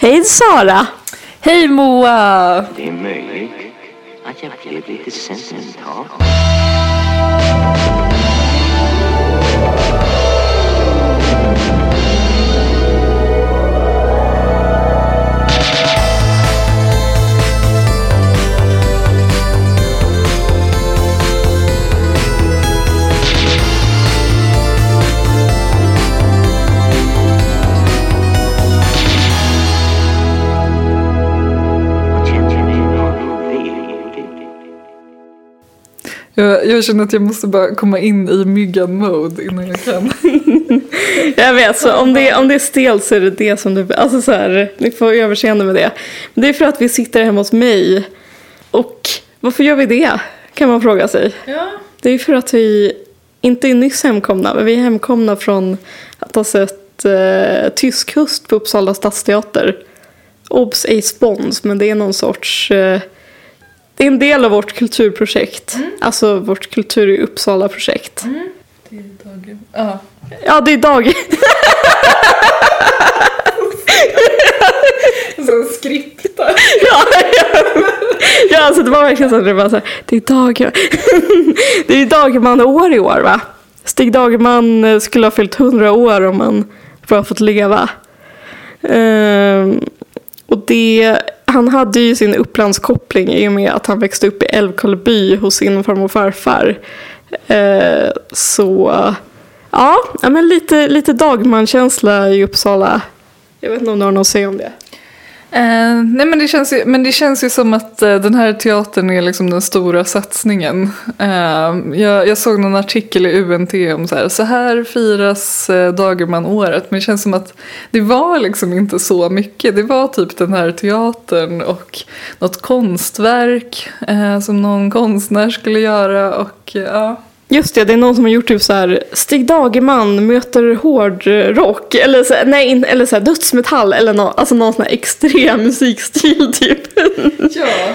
Hej Sara! Hej Moa! Det är möjligt att jag blev lite sentimental. Jag, jag känner att jag måste bara komma in i myggan-mode innan jag kan. Jag vet, så om det, om det är stelt så är det det som du... Alltså så här, ni får överseende med det. Men det är för att vi sitter hemma hos mig. Och varför gör vi det? Kan man fråga sig. Ja. Det är för att vi inte är nyss hemkomna, men vi är hemkomna från att ha sett eh, Tysk höst på Uppsala stadsteater. Obs! ej spons, men det är någon sorts... Eh, det är en del av vårt kulturprojekt. Alltså vårt Kultur i Uppsala-projekt. Det är dagen. Ja. Ja, det är dag... Så skripta. ja, ja. ja, alltså det var verkligen så att det var så här, det är Dag... det är Dagerman år i år va? Stig Dagerman eh, skulle ha fyllt 100 år om han bara fått leva. Ehm, och det, han hade ju sin Upplandskoppling i och med att han växte upp i Älvkarleby hos sin farmor och farfar. Eh, så ja, men lite, lite Dagman-känsla i Uppsala. Jag vet inte om du har något att säga om det. Eh, nej men det, känns ju, men det känns ju som att eh, den här teatern är liksom den stora satsningen. Eh, jag, jag såg någon artikel i UNT om så här, så här firas eh, Dagerman-året. Men det känns som att det var liksom inte så mycket. Det var typ den här teatern och något konstverk eh, som någon konstnär skulle göra. Och eh, ja, Just det, det är någon som har gjort typ så här Stig Dagerman möter hårdrock eller så, nej, eller så här dödsmetall eller no, alltså någon sån här extrem musikstil typ. ja.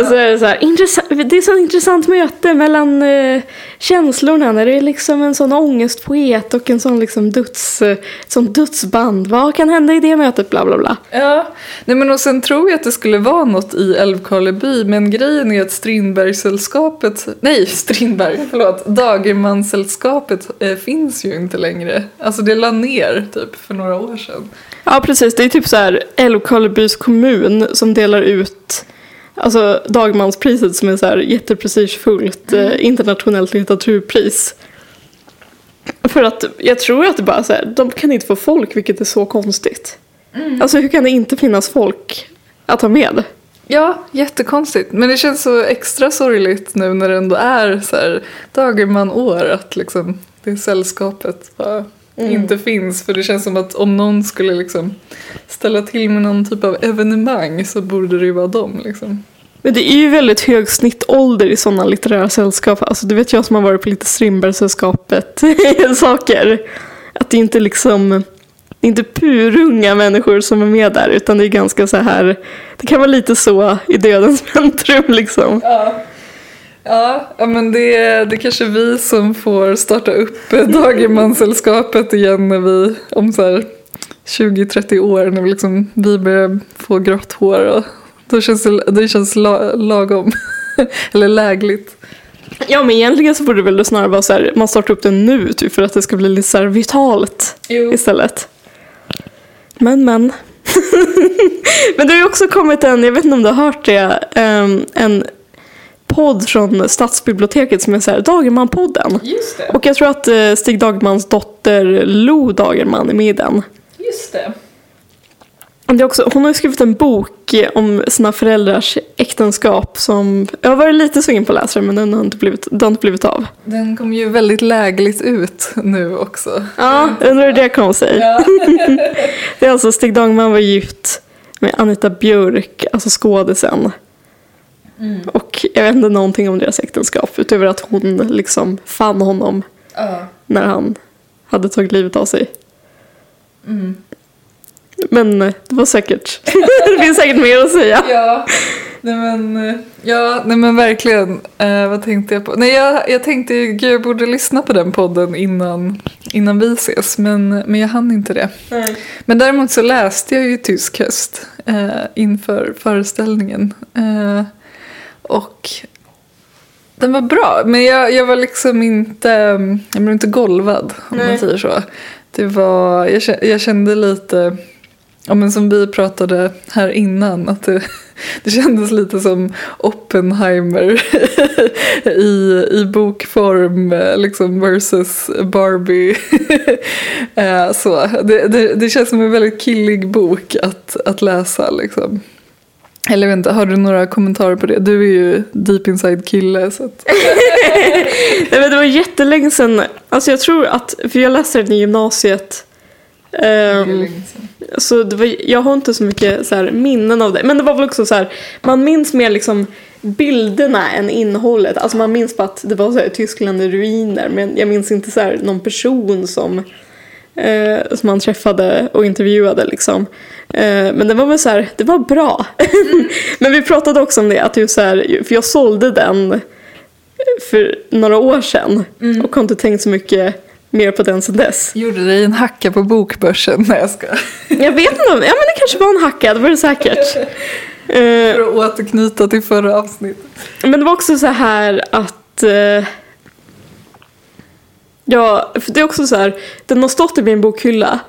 Och så är det så här, det är så intressant möte mellan eh, känslorna när det är liksom en sån ångestpoet och en sån liksom döds, eh, sån dödsband. Vad kan hända i det mötet? Bla bla bla. Ja, nej men och sen tror jag att det skulle vara något i Älvkarleby men grejen är att Strindbergssällskapet, nej Strindberg, förlåt, Dagermanssällskapet eh, finns ju inte längre. Alltså det la ner typ för några år sedan. Ja precis, det är typ så här Älvkarlebys kommun som delar ut Alltså Dagmanspriset som är så här jätteprestigefullt eh, internationellt litteraturpris. För att jag tror att det bara så här, de kan inte få folk vilket är så konstigt. Alltså hur kan det inte finnas folk att ha med? Ja, jättekonstigt. Men det känns så extra sorgligt nu när det ändå är så här Dagerman-år att liksom det sällskapet bara inte finns. För det känns som att om någon skulle liksom ställa till med någon typ av evenemang så borde det ju vara dem liksom. Men det är ju väldigt hög snittålder i sådana litterära sällskap. Alltså det vet jag som har varit på lite Strindbergssällskapet saker. Att det inte liksom det är inte purunga människor som är med där utan det är ganska så här det kan vara lite så i dödens väntrum liksom. Ja. Ja, men det är, det är kanske vi som får starta upp Dagermanssällskapet igen när vi om så här 20-30 år när vi, liksom, vi börjar få grått hår och då känns det, det känns la, lagom. Eller lägligt. Ja men egentligen så borde det väl snarare vara så här man startar upp det nu typ för att det ska bli lite så vitalt Jo. istället. Men men. men det har ju också kommit en, jag vet inte om du har hört det, em, en podd från Stadsbiblioteket som är så här Dagerman-podden. Just det. Och jag tror att eh, Stig Dagermans dotter Lo Dagerman är med i den. Just det. Det är också, hon har skrivit en bok om sina föräldrars äktenskap som jag har varit lite sugen på att läsa men den har inte blivit, den har inte blivit av. Den kom ju väldigt lägligt ut nu också. Ja, undrar hur det kom sig. Ja. Det är alltså Stig Dagerman var gift med Anita Björk, alltså skådisen. Och jag vet inte någonting om deras äktenskap utöver att hon liksom fann honom Ja. när han hade tagit livet av sig. Mm. Men eh, det var säkert, det finns säkert mer att säga. Ja, nej men, eh, ja, nej men verkligen. Eh, vad tänkte jag på? Nej, jag, jag tänkte gud, jag borde lyssna på den podden innan, innan vi ses, men, men jag hann inte det. Nej. Men däremot så läste jag ju Tysk höst eh, inför föreställningen. Eh, och den var bra, men jag, jag var liksom inte, jag blev inte golvad om Nej. man säger så. Det var, jag, jag kände lite, ja, men som vi pratade här innan, att det, det kändes lite som Oppenheimer i, i bokform liksom versus Barbie. Eh, så. Det, det, det känns som en väldigt killig bok att, att läsa. Liksom. Eller inte, har du några kommentarer på det? Du är ju deep inside kille. Så att... Nej, men det var jättelänge sedan. Alltså jag tror att, för jag läste den i gymnasiet. Ehm, så det var, jag har inte så mycket så här, minnen av det. Men det var väl också så här, man minns mer liksom bilderna än innehållet. Alltså man minns bara att det var så här, Tyskland i ruiner. Men jag minns inte så här, någon person som, eh, som man träffade och intervjuade liksom. Eh, men det var väl så här, det var bra. men vi pratade också om det, att just så här, för jag sålde den för några år sedan och har inte tänkt så mycket mer på den sedan dess. Gjorde dig en hacka på bokbörsen? Nej jag ska. Jag vet inte, ja men det kanske var en hacka, det var det säkert. För att återknyta till förra avsnittet. men det var också så här att eh, Ja, för det är också så här, den har stått i min bokhylla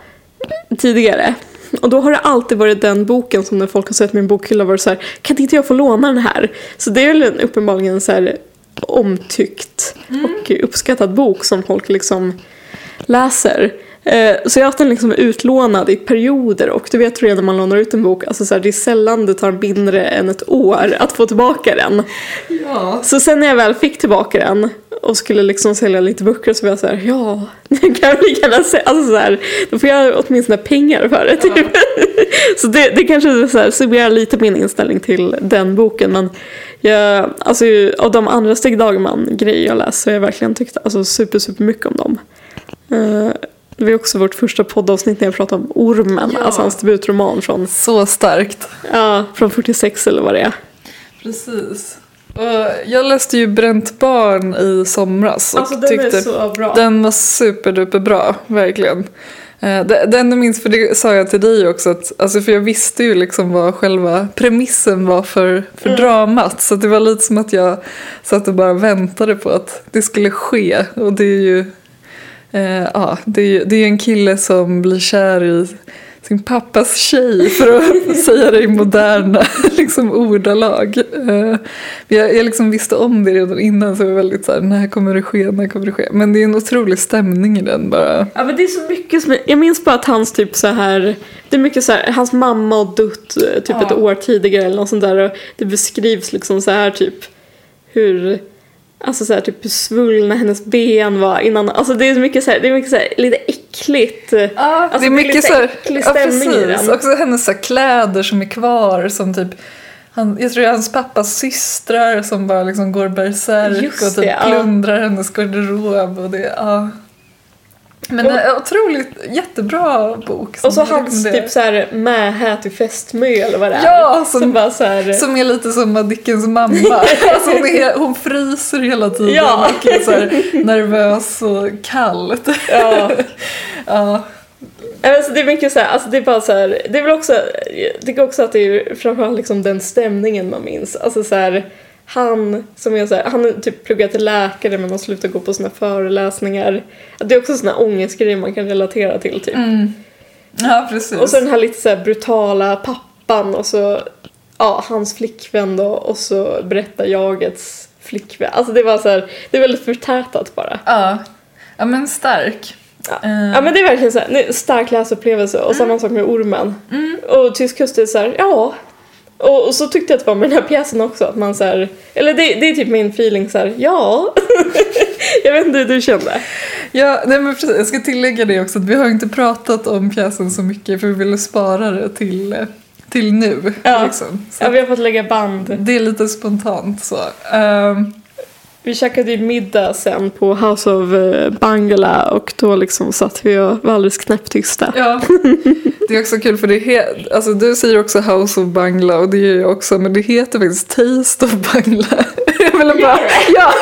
tidigare. Och då har det alltid varit den boken som när folk har sett min bokhylla varit så här, kan inte jag få låna den här? Så det är väl en uppenbarligen så här omtyckt och uppskattad bok som folk liksom läser. Eh, Så jag har haft den liksom utlånad i perioder och du vet redan när man lånar ut en bok, alltså så här, det är sällan det tar mindre än ett år att få tillbaka den. Ja. Så sen när jag väl fick tillbaka den och skulle liksom sälja lite böcker så var jag så här, ja, det kan jag lika gärna säga. Alltså så här, då får jag åtminstone pengar för det. Typ. så det, det kanske så här, summerar lite min inställning till den boken. Men jag, alltså, av de andra Stig Dagerman-grejer jag läst så har jag verkligen tyckt alltså, super, super mycket om dem. Eh, det var också vårt första poddavsnitt när jag pratade om Ormen, Ja. alltså hans debutroman från, Så starkt. ja, från 46 eller vad det är. Precis. Och jag läste ju Bränt barn i somras och Alltså den tyckte är så bra. den var superduper bra, verkligen. Eh, Det, enda jag minns, för det sa jag till dig också, att, alltså för jag visste ju liksom vad själva premissen var för, för dramat. Så det var lite som att jag satt och bara väntade på att det skulle ske. Och det är ju, eh, ja, det är ju det är en kille som blir kär i sin pappas tjej för att säga det i moderna liksom, ordalag. Eh, jag, jag liksom visste om det redan innan så jag var väldigt såhär, när kommer det ske, när kommer det ske? Men det är en otrolig stämning i den bara. Ja men det är så mycket som, jag minns bara att hans typ så här, det är mycket så här, hans mamma har dött eh, typ Ja. ett år tidigare eller något sånt där och det beskrivs liksom så här typ hur, alltså så här typ hur svullna hennes ben var innan, alltså det är så mycket så här, det är mycket så här, lite äckligt. alltså, det är mycket lite så här, äcklig ja, i den. Också hennes så kläder som är kvar som typ han, jag tror det är hans pappas systrar som bara liksom går Just och typ det, ja. plundrar hennes garderob. Och det, ja. Men Och- det är otroligt jättebra bok. Och så hans rekommenderar. typ så här mähä till festmö eller vad det är. Ja, som, som- bara så här, Som är lite som Madickens mamma. alltså hon, är, hon fryser hela tiden Ja. och är så här nervös och kall. ja. ja. Alltså det är mycket så här, alltså det är bara så här, det är väl också, jag tycker också att det är framförallt liksom den stämningen man minns. Alltså så här, han som är så här, han typ pluggat till läkare men har slutat gå på sina föreläsningar. Det är också såna ångestgrejer man kan relatera till typ. Mm. ja, precis. Och så den här lite så här brutala pappan och så, ja, hans flickvän då och så berättar jagets flickvän. Alltså det var så här, det är väldigt förtätat bara. ja. ja, men stark. Ja. Eh, Ja men det är verkligen så här, stark läsupplevelse och samma sak med Ormen. Och Tysk kust är så här, ja. Och, och så tyckte jag att det var med den här pjäsen också, att man så här, eller det, det är typ min feeling så här, ja. jag vet inte hur du kände. Ja, nej men precis. Jag ska tillägga det också att vi har inte pratat om pjäsen så mycket för vi ville spara det till, till nu. Ja. Liksom. Ja, vi har fått lägga band. Det är lite spontant så. Ehm, Vi käkade ju middag sen på House of eh, Bangala och då liksom satt vi och var alldeles knäpptysta. ja, det är också kul för det he- alltså, du säger också House of Bangla och det gör jag också men det heter faktiskt Taste of Bangla. jag ville bara, ja,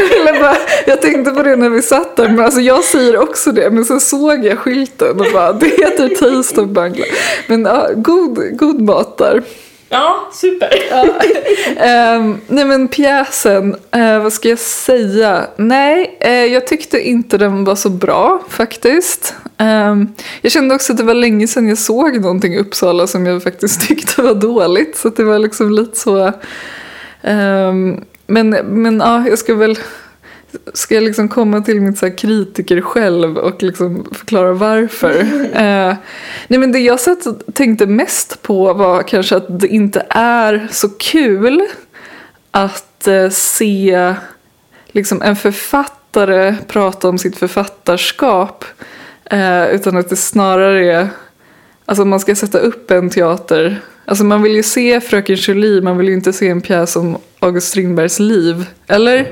jag, ville bara, jag tänkte på det när vi satt där, men alltså jag säger också det, men så såg jag skylten och bara, det heter Taste of Bangla. Men ja, god, god mat där. Ja, super. Ja. Ehm, nej men pjäsen, eh, vad ska jag säga? Nej, eh, jag tyckte inte den var så bra faktiskt. Ehm, jag kände också att det var länge sedan jag såg någonting i Uppsala som jag faktiskt tyckte var dåligt. Så det var liksom lite så... ehm, men, men ja, jag ska väl... Ska jag liksom komma till mitt så kritiker själv och liksom förklara varför? Eh, nej men det jag satt tänkte mest på var kanske att det inte är så kul att eh, se liksom en författare prata om sitt författarskap. Eh, utan att det snarare är, alltså man ska sätta upp en teater. Alltså man vill ju se Fröken Julie, man vill ju inte se en pjäs om August Strindbergs liv. Eller?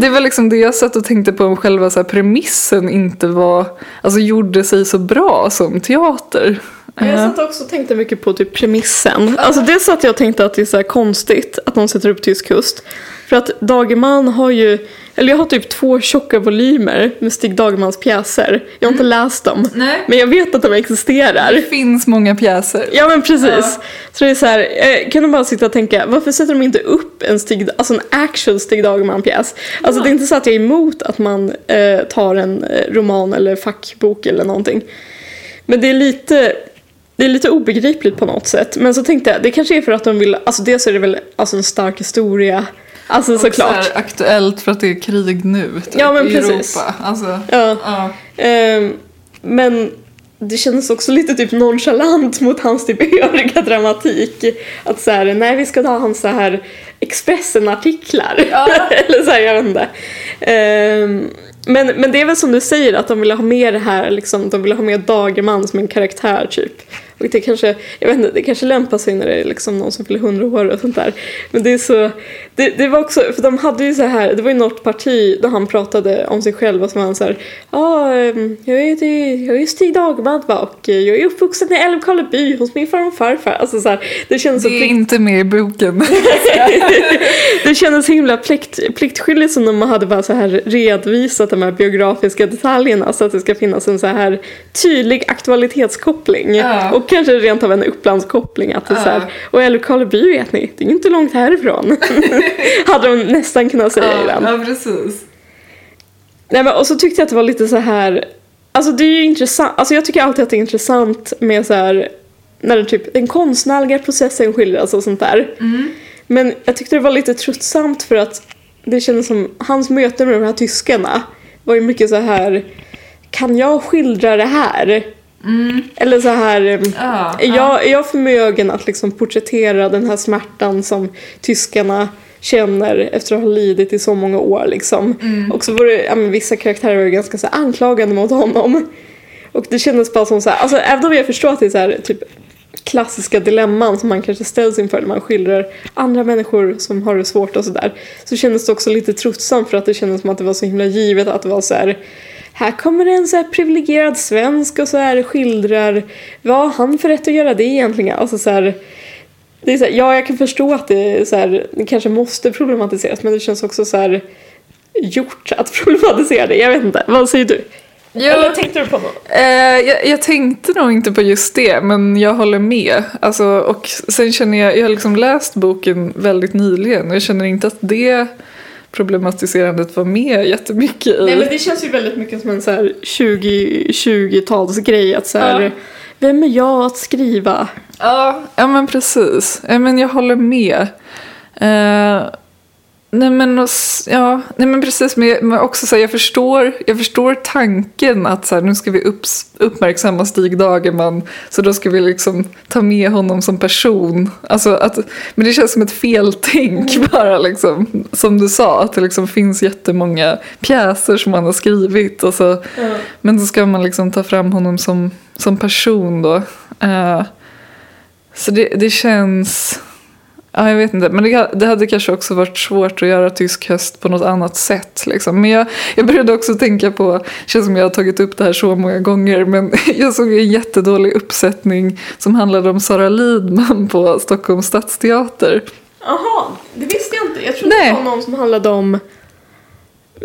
Det var liksom det jag satt och tänkte på om själva så premissen inte var, alltså gjorde sig så bra som teater. Jag satt också och tänkte mycket på typ premissen. Alltså det satt jag tänkte att det är så här konstigt att de sätter upp Tysk kust. För att Dagerman har ju, eller jag har typ två tjocka volymer med Stig Dagermans pjäser. Jag har inte läst dem. Nej. Men jag vet att de existerar. Det finns många pjäser. Ja men precis. Så det är så här, jag kunde bara sitta och tänka, varför sätter de inte upp en, Stig, alltså en actual Stig Dagerman-pjäs? Alltså det är inte så att jag är emot att man eh, tar en eh, roman eller fackbok eller någonting. Men det är lite, det är lite obegripligt på något sätt. Men så tänkte jag, det kanske är för att de vill, alltså dels är det väl alltså en stark historia. Alltså Och såklart. Så aktuellt för att det är krig nu typ, Ja, men i precis. Europa. Alltså, Ja. ja. Ehm, men det kändes också lite typ nonchalant mot hans typ övriga dramatik. Att så här, nej vi ska ta hans så här Expressen-artiklar. Eller så här, jag vet inte. Ehm, men, men det är väl som du säger att de vill ha med det här, liksom, de vill ha med Dagerman som en karaktär typ. Och det kanske, jag vet inte, det kanske lämpar sig när det är liksom någon som fyller 100 år och sånt där. Men det är så, det, det var också, för de hade ju så här, det var ju något parti där han pratade om sig själv och så var han så här, ja, ehm, jag är, jag är Stig Dagerman och jag är uppvuxen i Älvkarleby hos min farmor och farfar. Alltså så här, det känns så Det är plikt, inte med i boken. det kändes himla plikt, pliktskyldigt som om man hade bara så här redovisat de här biografiska detaljerna så att det ska finnas en så här tydlig aktualitetskoppling. Ja. Och kanske rent av en upplandskoppling. Att det är så här, och Älvkarleby vet ni, det är inte långt härifrån. hade de nästan kunnat säga ibland. ja, precis. Nej, men, och så tyckte jag att det var lite så här, alltså det är ju intressant, alltså jag tycker alltid att det är intressant med så här, när det typ, den konstnärliga processen skildras och sånt där. Men jag tyckte det var lite tröttsamt för att det kändes som, hans möte med de här tyskarna var ju mycket så här, kan jag skildra det här? Eller så här, är, jag, är jag förmögen att liksom porträttera den här smärtan som tyskarna känner efter att ha lidit i så många år liksom. Och så var det, ja, vissa karaktärer var ju ganska så här, anklagande mot honom. Och det kändes bara som så här, alltså även om jag förstår att det är så här, typ klassiska dilemman som man kanske ställs inför när man skildrar andra människor som har det svårt och sådär. Så kändes det också lite tröttsamt för att det kändes som att det var så himla givet att det var så här här kommer en så här privilegierad svensk och så här skildrar vad har han för rätt att göra det egentligen? Alltså så här, det är så här, ja, jag kan förstå att det, så här, det kanske måste problematiseras men det känns också så här gjort att problematisera det. Jag vet inte, vad säger du? Eller tänkte du på något? Eh, jag, jag tänkte nog inte på just det, men jag håller med. Alltså, och sen känner jag, jag har liksom läst boken väldigt nyligen och jag känner inte att det problematiserandet var med jättemycket i. Nej men det känns ju väldigt mycket som en så här 20, 20-talsgrej att så här, Ja. vem är jag att skriva? Ja, ja men precis. Ja, men jag håller med. Eh, nej, men, och ja, nej men precis, men, jag- men också så här, jag, förstår, jag förstår tanken att så här, nu ska vi upps, uppmärksamma Stig Dagerman så då ska vi liksom ta med honom som person. Alltså att, men det känns som ett feltänk bara liksom. Som du sa, att det liksom finns jättemånga pjäser som han har skrivit. Och så, Men så ska man liksom ta fram honom som, som person då. Eh, så det, det känns... Ja, jag vet inte. Men det, det hade kanske också varit svårt att göra tysk höst på något annat sätt. Liksom. Men jag, jag började också tänka på, det känns som jag har tagit upp det här så många gånger, men jag såg en jättedålig uppsättning som handlade om Sara Lidman på Stockholms stadsteater. Jaha, det visste jag inte. Jag trodde Nej. det var någon som handlade om...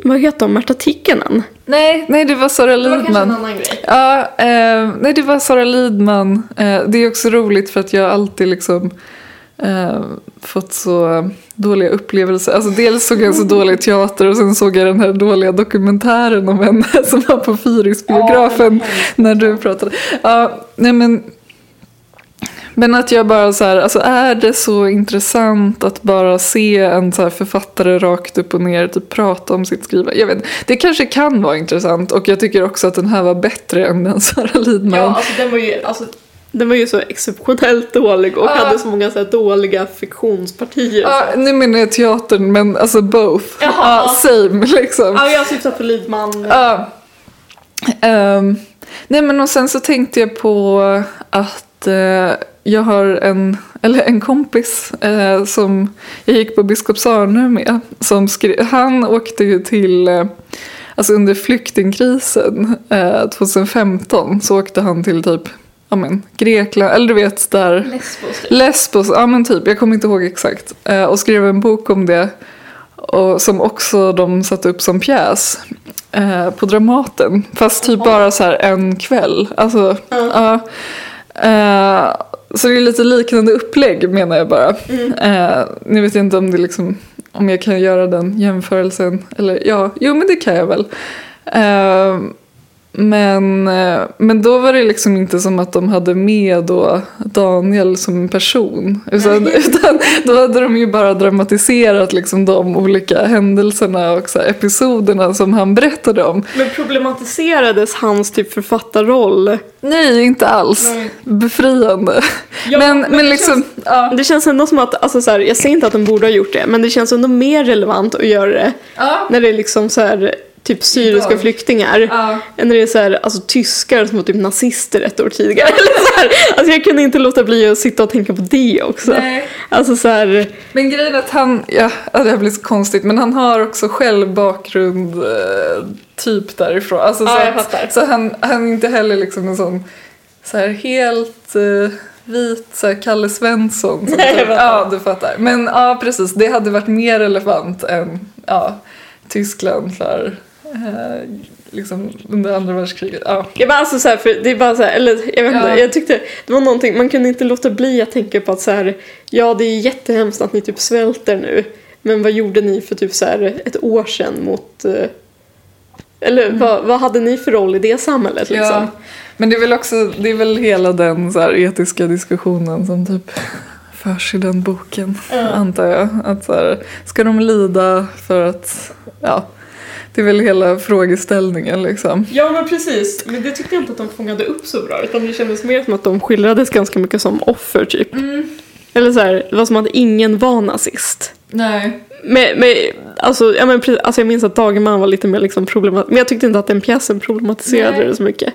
Vad heter de? Märta Tikkanen? Nej, nej det var Sara Det var kanske en Lidman. annan grej. Ja, eh, nej det var Sara Lidman. Eh, det är också roligt för att jag alltid liksom eh, fått så dåliga upplevelser. Alltså dels såg jag så dålig teater och sen såg jag den här dåliga dokumentären om henne som var på Fyrisbiografen när du pratade. Ja, nej men men att jag bara så här, alltså är det så intressant att bara se en så författare rakt upp och ner typ prata om sitt skrivande? Jag vet. Det kanske kan vara intressant och jag tycker också att den här var bättre än den Sara Lidman. Ja, alltså den var ju, alltså, den var ju så exceptionellt dålig och Ja. hade så många så dåliga fiktionspartier. Ja, nu menar jag teatern men alltså both. Ja, same liksom. Ja, jag syftar på Lidman. Ja. Ehm, nej men och sen så tänkte jag på att eh, jag har en, eller en kompis eh, som jag gick på Biskops Arnö med. Som skrev, han åkte ju till, eh, alltså under flyktingkrisen eh, 2015 så åkte han till typ ja, men, Grekland, eller du vet där Lesbos. typ. Lesbos, ja men typ, jag kommer inte ihåg exakt. Eh, och skrev en bok om det. Och som också de satte upp som pjäs eh, på Dramaten. Fast typ bara så här en kväll. Alltså, ja. Eh, så det är lite liknande upplägg menar jag bara. Eh, nu vet jag inte om det liksom, om jag kan göra den jämförelsen. Eller ja, jo men det kan jag väl. Men, eh, men då var det liksom inte som att de hade med då Daniel som en person. Utan, utan då hade de ju bara dramatiserat liksom de olika händelserna och så episoderna som han berättade om. Men problematiserades hans typ författarroll? Nej, inte alls. Nej. Befriande. Ja, men, men men, det liksom, ja. Det känns ändå som att, alltså så här, jag säger inte att de borde ha gjort det, men det känns ändå mer relevant att göra det Ja. när det är liksom så här, typ syriska Idag. flyktingar. Ja. Än när det är så här, alltså, tyskar som var typ nazister ett år tidigare. Eller så här. Alltså jag kunde inte låta bli att sitta och tänka på det också. Nej. Alltså så här, Men grejen är att han, ja det här blir så konstigt, men han har också själv bakgrund eh, typ därifrån. Alltså, Ja, så att- så han, han är inte heller liksom en sån så här helt eh, vit så här Kalle Svensson. Som Nej, typ, ja, du fattar. Men ja, precis. Det hade varit mer relevant än ja, Tyskland för eh, liksom under andra världskriget. Ja. Ja men alltså så här, för det är bara så här, eller jag vet inte, Ja. jag tyckte det var någonting, man kunde inte låta bli att tänka på att så här, ja det är jättehemskt att ni typ svälter nu, men vad gjorde ni för typ så här ett år sedan mot, eh, eller vad, vad hade ni för roll i det samhället liksom? Ja, men det är väl också, det är väl hela den så här etiska diskussionen som typ förs i den boken, antar jag. Att så här, ska de lida för att, ja, det är väl hela frågeställningen liksom. Ja men precis, men det tyckte jag inte att de fångade upp så bra utan det kändes mer som att de skildrades ganska mycket som offer typ. Eller så här, det var som att ingen var nazist. Nej. Men, men, alltså, ja, men, alltså jag minns att Dagerman var lite mer liksom problemat men jag tyckte inte att den pjäsen problematiserade Nej. det så mycket.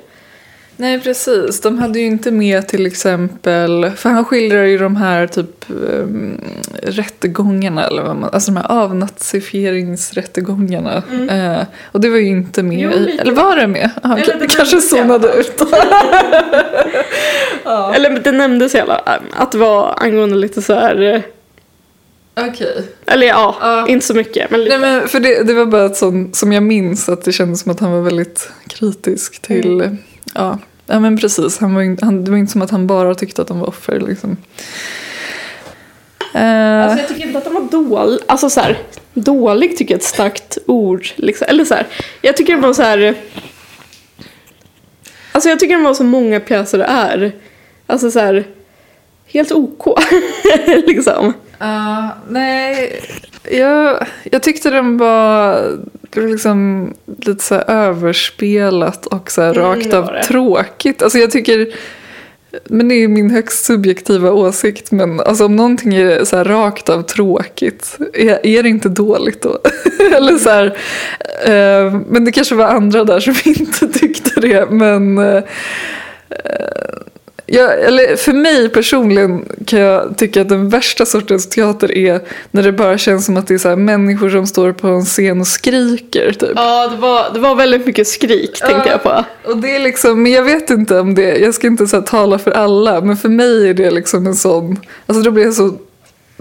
Nej precis, de hade ju inte med till exempel, för han skildrar ju de här typ um, rättegångarna, eller vad man, alltså de här avnazifieringsrättegångarna. Eh, och det var ju inte med Jo, i, eller var det med? Aha, Eller det kanske zonade ut. Eller det nämndes i alla att det var angående lite så här. eh, Okej. eller ja, Ja. inte så mycket men lite. Nej men för det, det var bara ett sånt som jag minns att det kändes som att han var väldigt kritisk till, Mm. ja, ja men precis, han var, han, det var inte som att han bara tyckte att de var offer liksom. Eh, Alltså jag tycker inte att den var dålig. Alltså så här, dålig tycker jag är ett starkt ord. Liksom. Eller så här, jag tycker den var så här. Alltså jag tycker den var så många pjäser det är. Alltså så här, helt OK. liksom. Ja, nej, jag, jag tyckte den var liksom lite så överspelat och så Mm, rakt av det. tråkigt. Alltså jag tycker, men det är min högst subjektiva åsikt, men alltså om någonting är så här rakt av tråkigt, är, är det inte dåligt då? Eller så här, eh, men det kanske var andra där som inte tyckte det, men eh, Ja, eller för mig personligen kan jag tycka att den värsta sortens teater är när det bara känns som att det är så människor som står på en scen och skriker typ. Ja, det var, det var väldigt mycket skrik tänkte jag på. Och det är liksom, men jag vet inte om det, jag ska inte så tala för alla, men för mig är det liksom en sån, alltså då blir jag så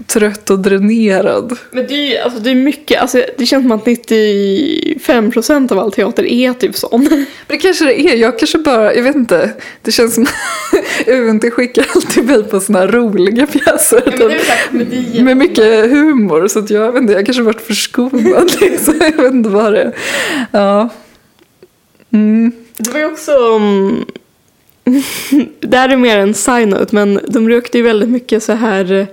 trött och dränerad. Men det är ju alltså, det är mycket, alltså, det känns som att 95% av all teater är typ sån. Men det kanske det är, jag kanske bara, jag vet inte. Det känns som UNT skickar alltid mig på såna här roliga pjäser. typ, med mycket humor. Så att jag vet inte, jag kanske varit förskonad liksom. Jag vet inte vad det är. Ja. Mm. Det var ju också... Um, det här är mer en side-note men de rökte ju väldigt mycket så här eh,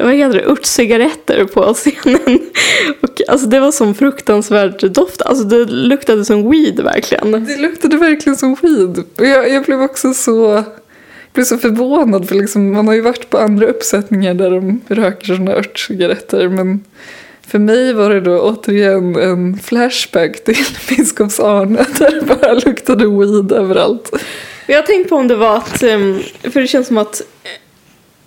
vad heter det, örtcigaretter på scenen. Och alltså det var som fruktansvärd doft, alltså det luktade som weed verkligen. Det luktade verkligen som weed. Och jag, jag blev också så, blev så förvånad för liksom, man har ju varit på andra uppsättningar där de röker sådana örtcigaretter men för mig var det då återigen en flashback till biskops Arne där det bara luktade weed överallt. Jag har tänkt på om det var att, um, för det känns som att eh,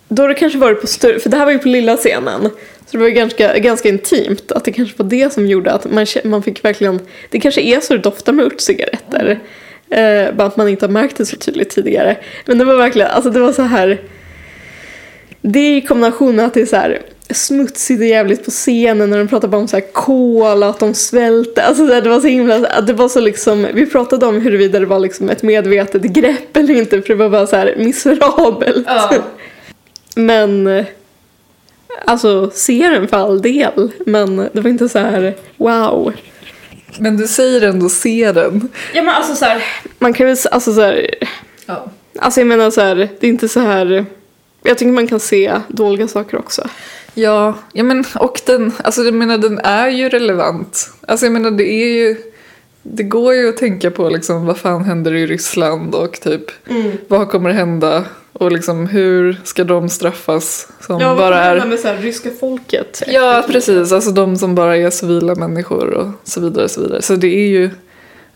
då har det kanske varit på större, för det här var ju på lilla scenen. Så det var ju ganska, ganska intimt, att det kanske var det som gjorde att man, man fick verkligen, det kanske är så det doftar med örtcigaretter. Eh, bara att man inte har märkt det så tydligt tidigare. Men det var verkligen, alltså det var så här. Det i kombination med att det är så här smutsigt och jävligt på scenen när de pratar bara om så här kol och att de svälter. Alltså det var så himla, att det var så liksom, vi pratade om huruvida det var liksom ett medvetet grepp eller inte för det var bara så här miserabelt. Men alltså se den för all del. Men det var inte så här wow. Men du säger ändå se den. Ja men alltså så här, man kan väl, alltså så här, Ja. alltså jag menar så här, det är inte så här, jag tycker man kan se dåliga saker också. Ja, ja men och den, alltså jag menar den är ju relevant. Alltså jag menar det är ju, det går ju att tänka på liksom vad fan händer i Ryssland och typ vad kommer hända och liksom hur ska de straffas som Ja, bara är med så här, ryska folket? Ja, precis. Alltså de som bara är civila människor och så vidare. Och så vidare. så det är ju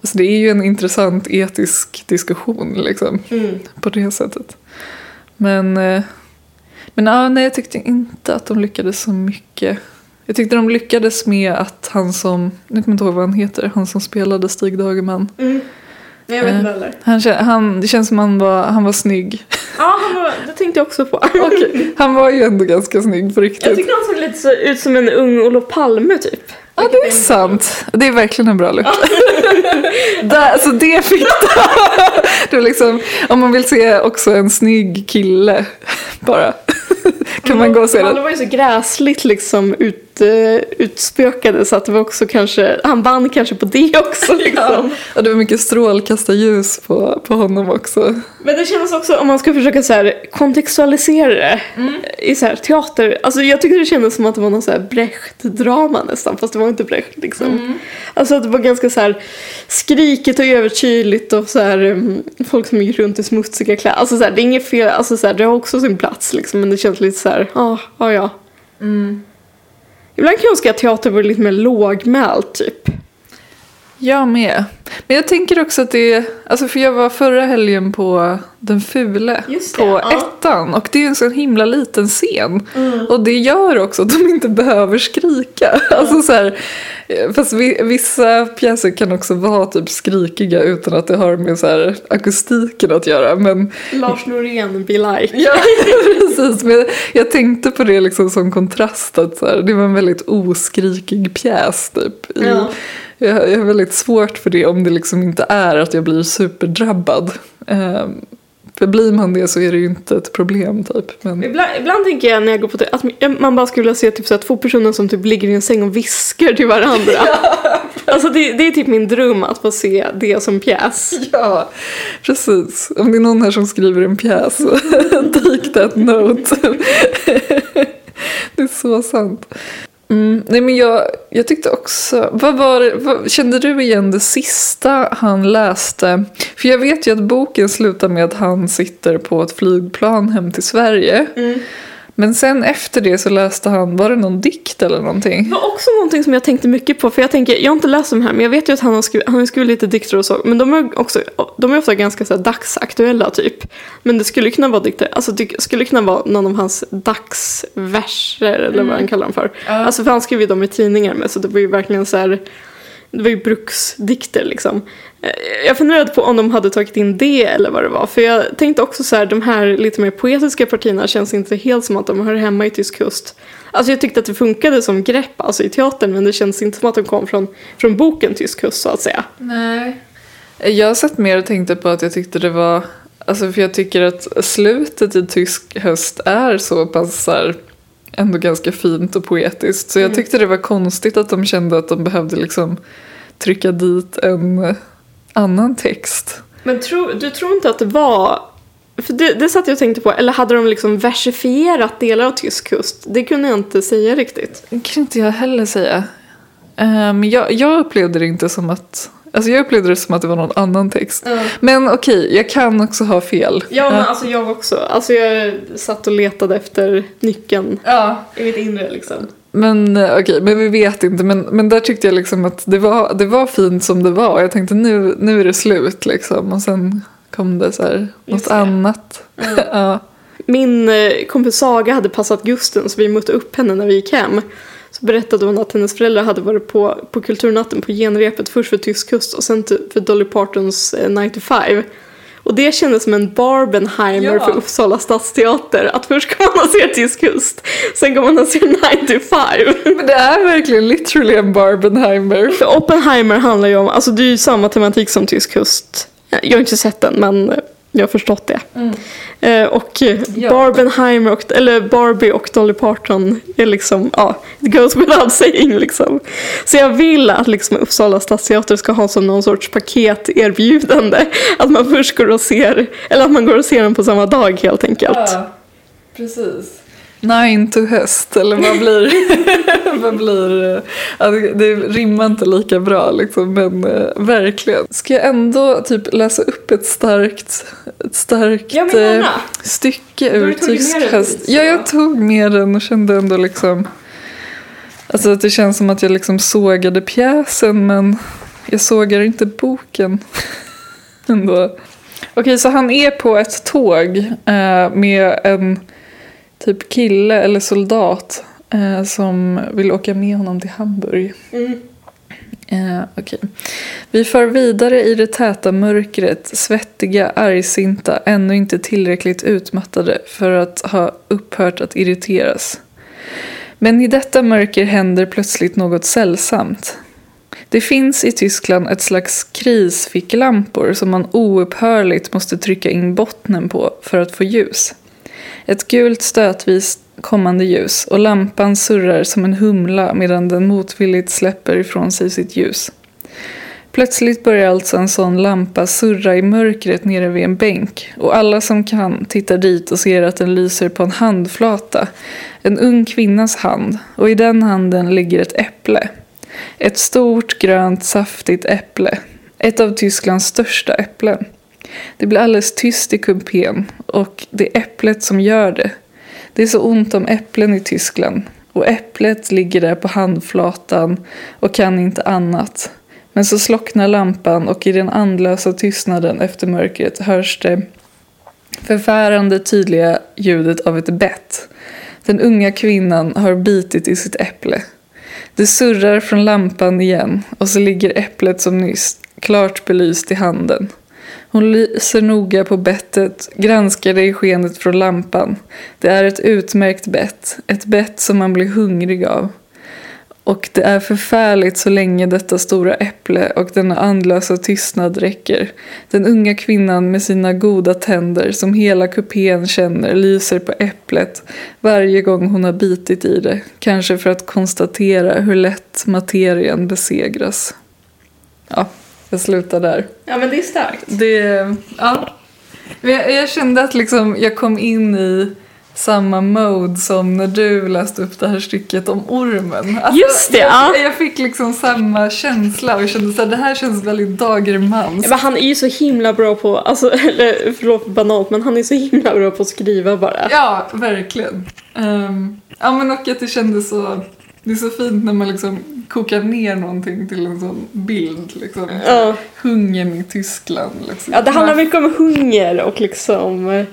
alltså det är ju en intressant etisk diskussion liksom, Mm. på det sättet. Men, eh, men ja, nej, jag tyckte inte att de lyckades så mycket. Jag tyckte de lyckades med att han som, nu kommer inte ihåg vad han heter, han som spelade Stig Dagerman. Mm. Jag vet Eh. inte heller. Han, han, det känns som han var, han var snygg. Ja, han var, det tänkte jag också på. Och han var ju ändå ganska snygg på Jag riktigt. tycker han såg lite så ut som en ung Olof Palme typ. Ja, det är sant. Det är verkligen en bra look. Där, så det fick var liksom, Om man vill se också en snygg kille bara kan man gå och se Han den. var ju så gräsligt liksom ut, uh, utspökade så att det var också kanske, han vann kanske på det också liksom. Och det var mycket strålkastarljus på, på honom också. Men det känns också, om man ska försöka så här, kontextualisera det i så här, teater. Alltså jag tyckte det kändes som att det var någon så här Brecht-drama nästan, fast det var inte Brecht liksom. Alltså att det var ganska så här skrikigt och övertydligt och så här um, folk som gick runt i smutsiga kläder. Alltså så här, det är inget fel, alltså så här, det har också sin plats liksom, men det känns lite så här, ja, ja, ja. Ibland kan jag önska att teater typ var lite mer lågmäld typ. Jag med. Men jag tänker också att det alltså för jag var förra helgen på Den fule det, på ja. ettan och det är en så himla liten scen. Och det gör också att de inte behöver skrika. Alltså så här, fast vi, vissa pjäser kan också vara typ skrikiga utan att det har med så här akustiken att göra. Men Lars Norén, be like. Ja, precis. Men jag, jag tänkte på det liksom som kontrast. Att så här, det var en väldigt oskrikig pjäs typ. I, Ja. Jag, jag har väldigt svårt för det om det liksom inte är att jag blir superdrabbad. Ehm, för blir man det så är det ju inte ett problem typ. Men, Ibland, ibland tänker jag när jag går på att man bara skulle vilja se typ så två personer som typ ligger i en säng och viskar till varandra. Alltså det, det är typ min dröm att få se det som pjäs. ja, precis. Om det är någon här som skriver en pjäs take that note. det är så sant. Mm, nej men jag, jag tyckte också, vad var det, vad, kände du igen det sista han läste? För jag vet ju att boken slutar med att han sitter på ett flygplan hem till Sverige. Mm. Men sen efter det så läste han, var det någon dikt eller någonting? Det var också någonting som jag tänkte mycket på, för jag tänker, jag har inte läst de här, men jag vet ju att han har skrivit, han har skrivit lite dikter och så, men de är också, de är ofta ganska så dagsaktuella typ. Men det skulle kunna vara dikter, alltså det skulle kunna vara någon av hans dagsverser eller vad han kallar dem för. Alltså för han skrev ju dem i tidningar med, så det var ju verkligen så här det var ju bruksdikter liksom. Eh, Jag funderade på om de hade tagit in det eller vad det var. För jag tänkte också så här, de här lite mer poetiska partierna känns inte helt som att de hör hemma i tysk kust. Alltså jag tyckte att det funkade som grepp alltså i teatern men det känns inte som att de kom från, från boken Tysk kust så att säga. Nej. Jag satt mer och tänkte på att jag tyckte det var, alltså för jag tycker att slutet i Tysk höst är så pass så här, ändå ganska fint och poetiskt. Så jag tyckte det var konstigt att de kände att de behövde liksom trycka dit en annan text. Men tro, du tror inte att det var... För det, det satt jag och tänkte på, eller hade de liksom versifierat delar av tysk kust? Det kunde jag inte säga riktigt. Det kan inte jag heller säga. Men jag, jag upplevde det inte som att, alltså jag upplevde det som att det var någon annan text. Men okej, jag kan också ha fel. Ja, men alltså jag också. Alltså jag satt och letade efter nyckeln ja. i mitt inre liksom. Men eh, okej, men vi vet inte. Men, men där tyckte jag liksom att det var, det var fint som det var. Jag tänkte nu, nu är det slut liksom. Och sen kom det så här, något annat. ja. Min eh, kompis Saga hade passat Gusten så vi mötte upp henne när vi gick hem. Så berättade hon att hennes föräldrar hade varit på, på kulturnatten på genrepet först för Tysk kust och sen till- för Dolly Partons eh, 95. Och det kändes som en Barbenheimer Ja. för Uppsala stadsteater. Att först ska man se Tysk kust, sen går man ser 95. Men det är verkligen literally en Barbenheimer. För Oppenheimer handlar ju om, alltså det är ju samma tematik som Tysk kust. Jag har inte sett den men eh, jag har förstått det. Eh, och eh, Ja. Barbenheimer och, eller Barbie och Dolly Parton är liksom, ja, it goes without saying liksom. Så jag vill att liksom Uppsala stadsteater ska ha som någon sorts paketerbjudande. Att man först går och ser, eller att man går och ser den på samma dag helt enkelt. precis. Nine to höst, eller vad blir, vad blir eh, ja, det, rimmar inte lika bra liksom, men eh, verkligen. Ska jag ändå typ läsa upp ett starkt, ett starkt Ja, eh, stycke ur tysk höst? Ja, jag tog med den och kände ändå liksom Alltså att det känns som att jag liksom sågade pjäsen men jag sågar inte boken ändå. Okej, så han är på ett tåg eh, med en typ kille eller soldat eh, som vill åka med honom till Hamburg. Mm. Eh, okej. Vi far vidare i det täta mörkret, svettiga, argsinta, ännu inte tillräckligt utmattade för att ha upphört att irriteras. Men i detta mörker händer plötsligt något sällsamt. Det finns i Tyskland ett slags krisficklampor som man oupphörligt måste trycka in bottnen på för att få ljus. Ett gult stötvis kommande ljus och lampan surrar som en humla medan den motvilligt släpper ifrån sig sitt ljus. Plötsligt börjar alltså en sån lampa surra i mörkret nere vid en bänk och alla som kan tittar dit och ser att den lyser på en handflata. En ung kvinnas hand och i den handen ligger ett äpple. Ett stort grönt saftigt äpple. Ett av Tysklands största äpplen. Det blir alldeles tyst i kupén och det är äpplet som gör det. Det är så ont om äpplen i Tyskland och äpplet ligger där på handflatan och kan inte annat. Men så slocknar lampan och i den andlösa tystnaden efter mörkret hörs det förfärande tydliga ljudet av ett bett. Den unga kvinnan har bitit i sitt äpple. Det surrar från lampan igen och så ligger äpplet som nyss klart belyst i handen. Hon lyser noga på bettet, granskar det i skenet från lampan. Det är ett utmärkt bett, ett bett som man blir hungrig av. Och det är förfärligt så länge detta stora äpple och denna andlösa tystnad räcker. Den unga kvinnan med sina goda tänder som hela kupén känner lyser på äpplet varje gång hon har bitit i det. Kanske för att konstatera hur lätt materien besegras. Ja, jag slutar där. Ja men det är starkt. Det, ja. Jag, jag kände att liksom jag kom in i samma mode som när du läste upp det här stycket om ormen. Alltså, Just det, ja. jag, jag fick liksom samma känsla och kände att det här känns väldigt Dagermans. Ja, men han är ju så himla bra på, alltså, eller förlåt banalt, men han är så himla bra på att skriva bara. Ja, verkligen. Ehm, ja, men och att det kändes så... Det är så fint när man liksom kokar ner någonting till en sån bild. Liksom. Ja. Hungern i Tyskland. Liksom. Ja, det handlar mycket om hunger och liksom eh,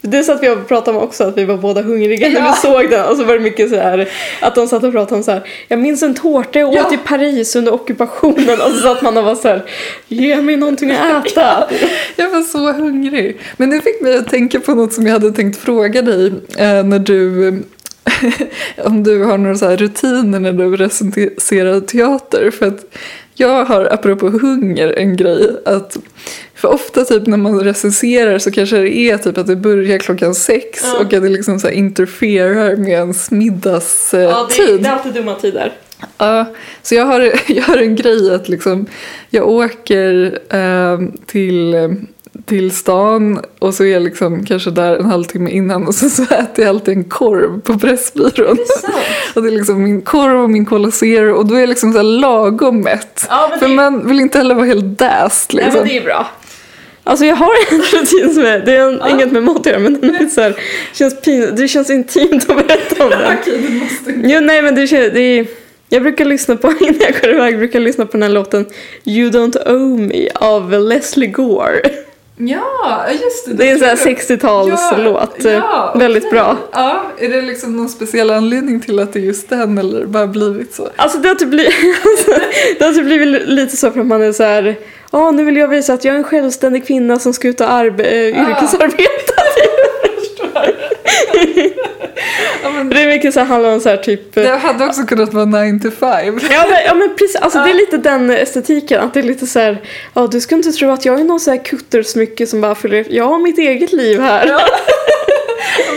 Det satt vi och pratade om också, att vi var båda hungriga när Ja. vi såg den. Och så var det mycket så här att de satt och pratade om så här. Jag minns en tårta jag åt Ja. i Paris under ockupationen. Och så satt man och var så här. Ge mig någonting att äta. Jag var så hungrig. Men det fick mig att tänka på något som jag hade tänkt fråga dig eh, när du om du har några så rutiner när du recenserar teater. För att jag har, apropå hunger, en grej att för ofta typ när man recenserar så kanske det är typ att det börjar klockan sex Ja. och att det liksom så interferar med ens middagstid. Ja, det, är- det är alltid dumma tider. Ja, så jag har, jag har en grej att liksom, jag åker eh, till, till stan och så är jag liksom kanske där en halvtimme innan och sen så äter jag alltid en korv på Pressbyrån. Och det är liksom min korv och min Cola Zero och då är jag liksom så här lagom mätt. Ja, men För det- man vill inte heller vara helt däst Nej liksom. men det är bra. Alltså jag har en rutin som är, det är en, inget med mat att göra men den är så här, känns pin, det känns intimt att berätta om den. Okej, du måste Jo, nej men det, känns- det är, jag brukar lyssna på, innan jag går iväg, brukar jag lyssna på den här låten You Don't Owe Me av Leslie Gore. Ja, just det. Det är en sån här 60-talslåt. Ja, ja, Väldigt okej. bra. Ja, är det liksom någon speciell anledning till att det är just den eller bara blivit så? Alltså det har typ blivit, alltså, det har typ blivit lite så för att man är så här. Ja, nu vill jag visa att jag är en självständig kvinna som ska ut och arbe- äh, Ah. Ja, men Det är mycket så här, handlar om så här typ... det hade också kunnat vara 9 to 5. Ja men, ja men precis, alltså det är lite den estetiken. Att det är lite så här, ja du ska inte tro att jag är någon så här kuttersmycke som bara fyller, jag har mitt eget liv här. Ja,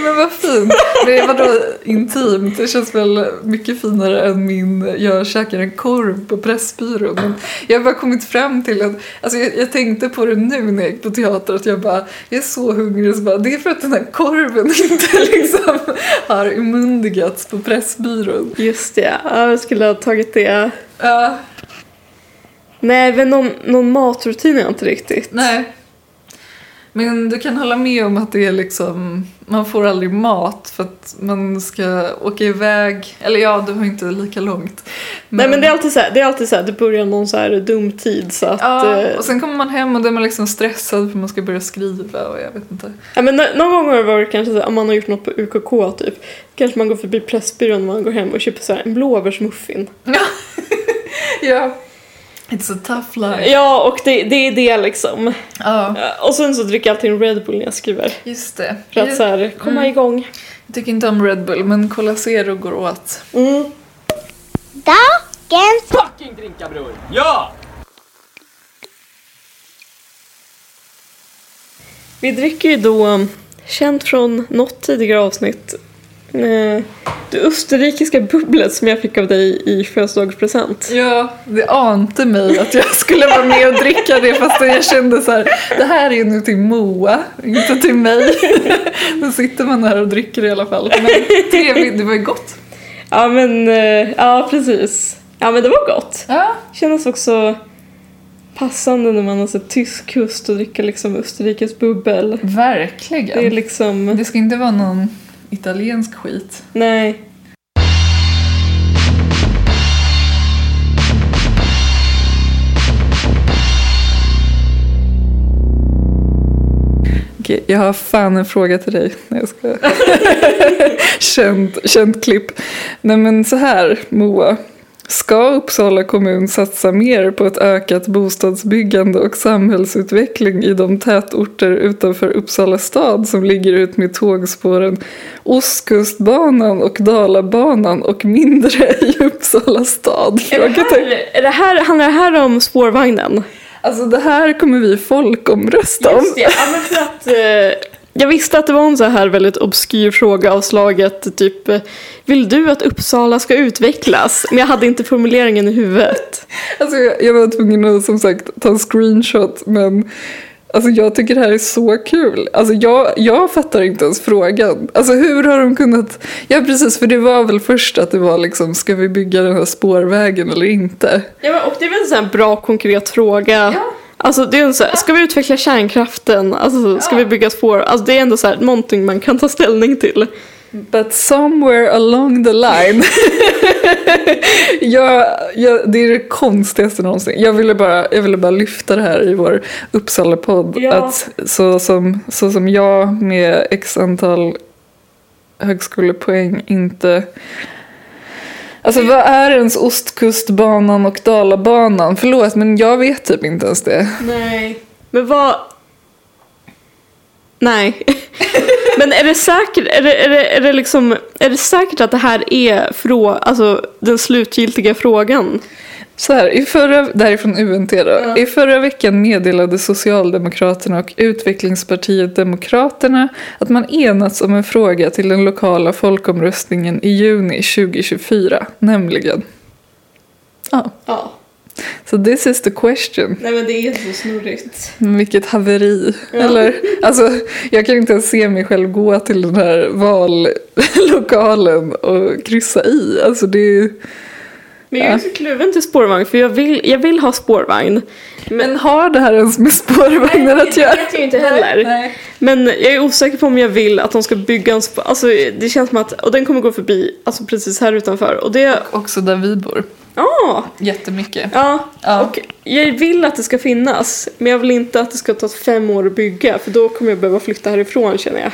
men vad fint. Men vadå intimt? Det känns väl mycket finare än min jag käkar en korv på Pressbyrån. Men jag har bara kommit fram till att, alltså jag, jag tänkte på det nu när jag gick på teater att jag bara, jag är så hungrig så bara, det är för att den här korven inte liksom har immundigats på Pressbyrån. Just det, ja, jag skulle ha tagit det. Ja, Nej men någon, någon matrutin är jag inte riktigt. nej. Men du kan hålla med om att det är liksom, man får aldrig mat för att man ska åka iväg, eller ja, du har inte lika långt. Nej men det är alltid så här, det är alltid så här, det börjar någon så här dum tid så att... Ja, eh, och sen kommer man hem och då är man liksom stressad för man ska börja skriva och jag vet inte. Ja, men nå- någon gång har det varit kanske så här, om man har gjort något på UKK typ. Kanske man går förbi Pressbyrån när man går hem och köper så här, en blåbärsmuffin. Ja. It's a tough life. Ja, och det, det är det liksom. Ja, Och sen så dricker jag alltid en Red Bull när jag skriver. just det. För att så här, komma Mm. igång. Jag tycker inte om Red Bull men Cola Zero går åt. Mm. Dagens fucking drinka bror! Ja! Vi dricker ju då, um, känt från något tidigare avsnitt, det österrikiska bubblet som jag fick av dig i födelsedagspresent. Ja, det ante mig att jag skulle vara med och dricka det fast jag kände så här, det här är ju nu till Moa, inte till mig. Då sitter man här och dricker i alla fall. Men trevligt, det var ju gott. Ja men, eh, ja precis. Ja men det var gott. Ja, Kändes också passande när man har sett tysk kust och dricka liksom Österrikes bubbel. verkligen. Det är liksom, Det ska inte vara någon italiensk skit. nej. Okej, jag har fan en fråga till dig. Nej, jag ska. känt, känt klipp. Nej men så här, Moa. Ska Uppsala kommun satsa mer på ett ökat bostadsbyggande och samhällsutveckling i de tätorter utanför Uppsala stad som ligger ut med tågspåren Ostkustbanan och Dalabanan och mindre i Uppsala stad? Är det, här, är det här, handlar det här om spårvagnen? Alltså det här kommer vi folkomrösta om. Just det, ja, för att eh, jag visste att det var en så här väldigt obskyr fråga av slaget typ Vill du att Uppsala ska utvecklas? Men jag hade inte formuleringen i huvudet. Alltså jag, jag var tvungen att som sagt ta en screenshot men alltså jag tycker det här är så kul. Alltså jag, jag fattar inte ens frågan. Alltså hur har de kunnat, ja precis för det var väl först att det var liksom ska vi bygga den här spårvägen eller inte? Ja, och det är väl en sån här bra konkret fråga. Ja. Alltså det är en så här, ska vi utveckla kärnkraften? Alltså ska vi bygga spår? Alltså det är ändå så här, någonting man kan ta ställning till. But somewhere along the line. jag, jag, det är det konstigaste någonsin. Jag ville, bara, jag ville bara lyfta det här i vår Uppsala-podd. Ja. Att så som, så som jag med x antal högskolepoäng inte... Alltså vad är ens Ostkustbanan och Dalabanan? Förlåt men jag vet typ inte ens det. Nej. Men vad... Nej. Men är det säkert, är det, är det, är det liksom, är det säkert att det här är frå, alltså, den slutgiltiga frågan? Så här, i förra, det här är från UNT då. I förra veckan meddelade Socialdemokraterna och Utvecklingspartiet Demokraterna att man enats om en fråga till den lokala folkomröstningen i juni 2024, nämligen. Ja, Ja. så this is the question. Nej men det är så snurrigt. Vilket haveri. Eller, alltså, jag kan inte ens se mig själv gå till den här vallokalen och kryssa i. Alltså det är... Men jag är så kluven till spårvagn för jag vill, jag vill ha spårvagn. Men har det här ens med spårvagnar att göra? Det vet jag inte heller. Nej. Men jag är osäker på om jag vill att de ska bygga en spår... Alltså det känns som att... Och den kommer gå förbi alltså precis här utanför. Och det... Också där vi bor. Ja! Jättemycket. Ja, Ja. och jag vill att det ska finnas. Men jag vill inte att det ska ta fem år att bygga. För då kommer jag behöva flytta härifrån känner jag.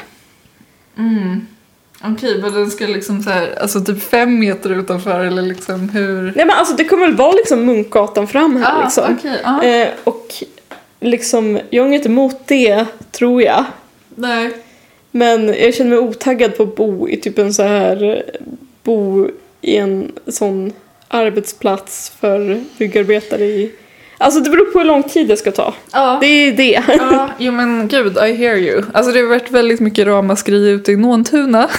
Okej, men den ska liksom så här, alltså typ fem meter utanför eller liksom hur? Nej men alltså det kommer väl vara liksom Munkgatan fram här liksom. Ah, okej, ja. Eh, och liksom, jag har inget emot det tror jag. Nej. Men jag känner mig otaggad på att bo i typ en så här, bo i en sån arbetsplats för byggarbetare i... Alltså det beror på hur lång tid det ska ta. Ja. Det är det. Ja, jo men gud, I hear you. Alltså det har varit väldigt mycket ramaskri ute i Nåntuna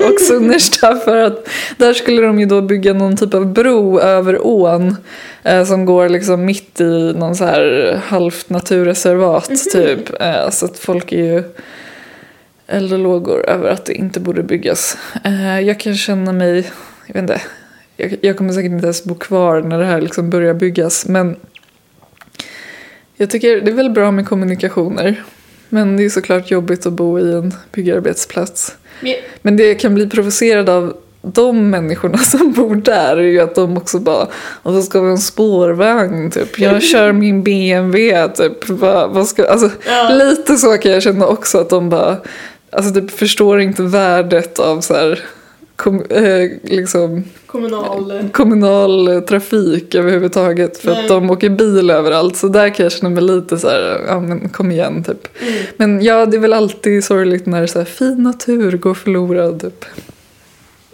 och Sunnersta för att där skulle de ju då bygga någon typ av bro över ån eh, som går liksom mitt i någon så här halvt naturreservat typ. Eh, så att folk är ju eldlågor över att det inte borde byggas. Eh, jag kan känna mig, jag vet inte, jag, jag kommer säkert inte ens bo kvar när det här liksom börjar byggas men jag tycker det är väl bra med kommunikationer. Men det är såklart jobbigt att bo i en byggarbetsplats. Men det jag kan bli provocerad av de människorna som bor där är ju att de också bara och så ska vi ha en spårvagn typ. Jag kör min BMW typ. Vad, vad ska, alltså, Ja. Lite så kan jag känna också att de bara alltså, typ, förstår inte värdet av så här, kom, eh, liksom, Kommunal... kommunal trafik överhuvudtaget för Nej. att de åker bil överallt. Så där kan jag känna mig lite så här, ja men kom igen typ. Mm. Men ja, det är väl alltid sorgligt när så här, fin natur går förlorad typ.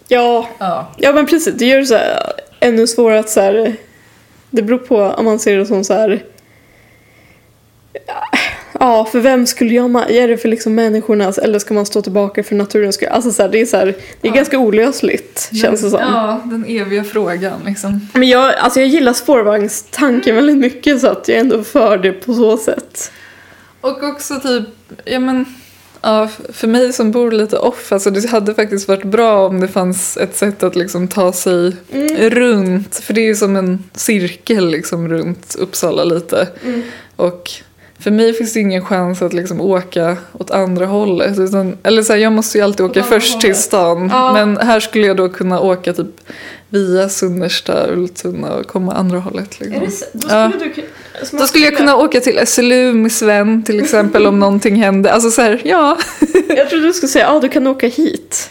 Ja, Ja. ja men precis. Det gör det så här, ännu svårare att så här, Det beror på om man ser det som så här. Ja, för vem skulle jag ma- Är det för liksom människornas eller ska man stå tillbaka för naturens skull? Alltså så här, det är så här, det är ganska olösligt känns det som. Ja, den eviga frågan liksom. Men jag, alltså jag gillar spårvagnstanken väldigt mycket så att jag är ändå för det på så sätt. Och också typ, ja men, ja, för mig som bor lite off, alltså det hade faktiskt varit bra om det fanns ett sätt att liksom ta sig runt. För det är ju som en cirkel liksom runt Uppsala lite. Och för mig finns det ingen chans att liksom åka åt andra hållet. Utan, eller så här, jag måste ju alltid åka andra först till stan. Ja. Men här skulle jag då kunna åka typ via Sunnersta, Ultuna och komma andra hållet. Liksom. Då Ja. skulle du Då skulle jag kunna åka till SLU med Sven till exempel om någonting hände. Alltså så här, ja. Jag trodde du skulle säga ja du kan åka hit.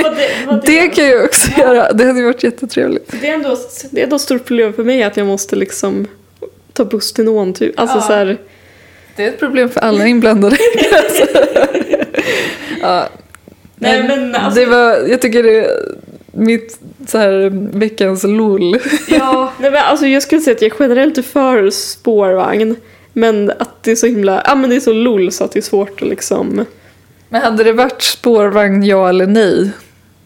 Det, Det kan jag också göra. Det hade varit jättetrevligt. Det är ändå, det är ändå ett stort problem för mig att jag måste liksom ta buss till någon typ. Alltså Ja. så här, Det är ett problem för alla inblandade. ja. Nej, men alltså- det var, jag tycker det mitt så här, veckans LOL. ja, nej men alltså jag skulle säga att jag generellt är för spårvagn. Men att det är så himla, ja men det är så lull så att det är svårt att liksom. Men hade det varit spårvagn ja eller nej?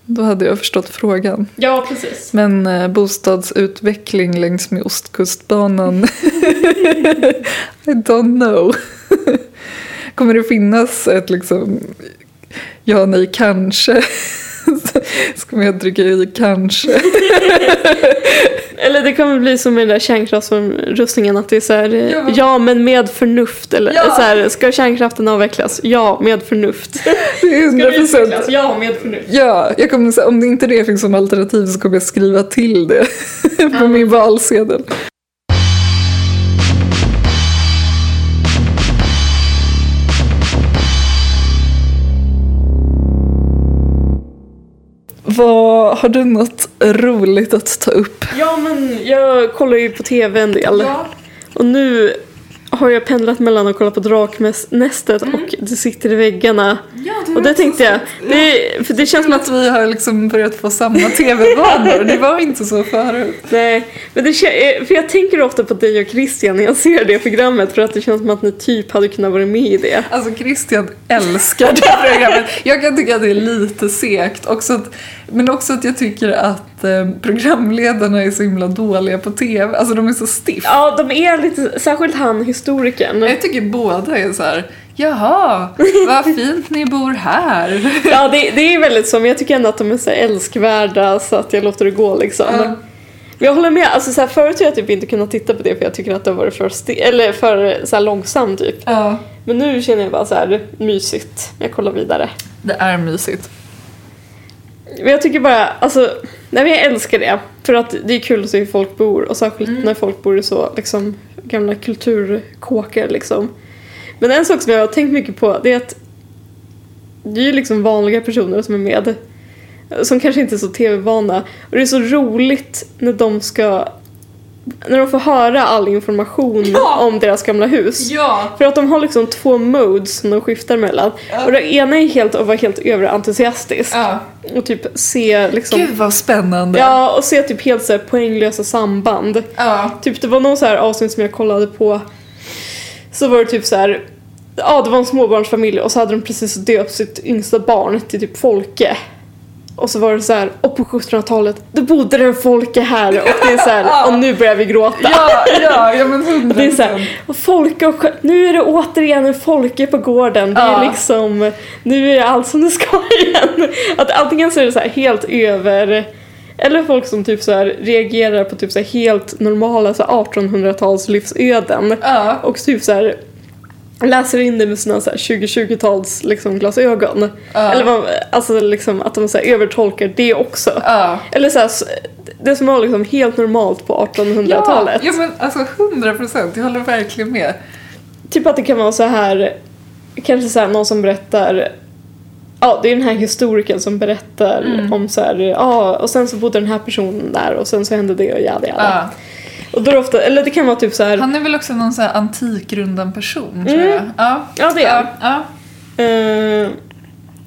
Då hade jag förstått frågan. Ja precis. Men eh, bostadsutveckling längs med Ostkustbanan? I don't know. Kommer det finnas ett liksom ja, nej, kanske? Så kommer jag trycka i kanske. Eller det kommer bli som med den där kärnkraftsomröstningen att det är så här, Ja. ja men med förnuft. Eller Ja. så här, ska kärnkraften avvecklas? Ja, med förnuft. Det är Ska hundra det utvecklas? procent. Ja, med förnuft. Ja, jag kommer om det inte det finns som alternativ så kommer jag skriva till det på min valsedel. Vad, har du något roligt att ta upp? Ja, men jag kollar ju på tv en del. Och nu har jag pendlat mellan att kolla på Draknästet och Det sitter i väggarna. och det tänkte jag, det, för det känns som att att vi har liksom börjat få samma tv-vanor. Det var inte så förut. Nej, men det eh, för jag tänker ofta på dig och Christian när jag ser det programmet för att det känns som att ni typ hade kunnat vara med i det. Alltså Christian älskar det programmet. Jag kan tycka att det är lite segt. Också att, men också att jag tycker att eh, programledarna är så himla dåliga på tv. Alltså de är så stiff. Ja, de är lite, särskilt han historikern. Jag tycker båda är så här. Jaha, vad fint ni bor här. Ja, det, det är väldigt så, men jag tycker ändå att de är så älskvärda så att jag låter det gå liksom. Men jag håller med, alltså så här, förut har jag typ inte kunnat titta på det för jag tycker att det har varit för, eller för så här, långsamt typ. Ja, Men nu känner jag bara så här mysigt, jag kollar vidare. det är mysigt. Men jag tycker bara, alltså, nej men jag älskar det. För att det är kul att se hur folk bor och särskilt när folk bor i så liksom gamla kulturkåkar liksom. Men en sak som jag har tänkt mycket på det är att det är ju liksom vanliga personer som är med. Som kanske inte är så tv-vana. Och det är så roligt när de ska när de får höra all information Ja! om deras gamla hus. Ja. För att de har liksom två modes som de skiftar mellan. Ja. Och det ena är helt att vara helt överentusiastisk. Och typ se liksom... Gud vad spännande. Ja, och se typ helt så här poänglösa samband. Typ det var någon så här avsnitt som jag kollade på. Så var det typ så här. Ja, det var en småbarnsfamilj och så hade de precis döpt sitt yngsta barn till typ Folke. Och så var det så här, och på 1700-talet, då bodde det en Folke här och det är så här, och nu börjar vi gråta. Ja, ja, ja men hundra Det är så här, och Folke och, nu är det återigen en Folke på gården. Det är liksom, nu är allt som det ska igen. Att antingen så är det så här helt över, eller folk som typ så reagerar på typ så helt normala så här 1800-tals livsöden. Och typ så läser in det med sina så här 2020-tals liksom glasögon. Ja. Eller vad, alltså liksom att de så övertolkar det också. Ja. Eller så här, det som var liksom helt normalt på 1800-talet. Ja, ja men alltså hundra procent, jag håller verkligen med. Typ att det kan vara så här, kanske så här någon som berättar Ja, det är den här historikern som berättar Mm. om så här, ja, och sen så bodde den här personen där och sen så hände det och jada jada. Ja. Och då ofta, eller det kan vara typ så här, Han är väl också någon sån här antikrundan person tror Mm. jag. Ja, ja det är ja. ja. Eh,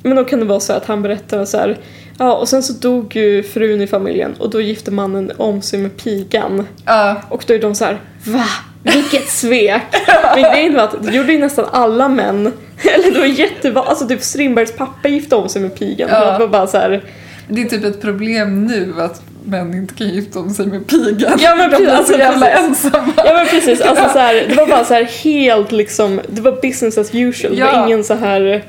men då kan det vara så att han berättar så här, ja och sen så dog ju frun i familjen och då gifte mannen om sig med pigan. ja. Och då är de så här, va? Vilket svek! Men grejen var att det gjorde ju nästan alla män. Eller det var jättevanligt, alltså typ Strindbergs pappa gifte om sig med pigan. Ja. Det var bara så här, Det är typ ett problem nu att män inte kan gifta om sig med pigan. Ja, men De precis, är så jävla ensamma. ja men precis, alltså så här, det var bara så här helt liksom, det var business as usual. Det Ja. var ingen så här,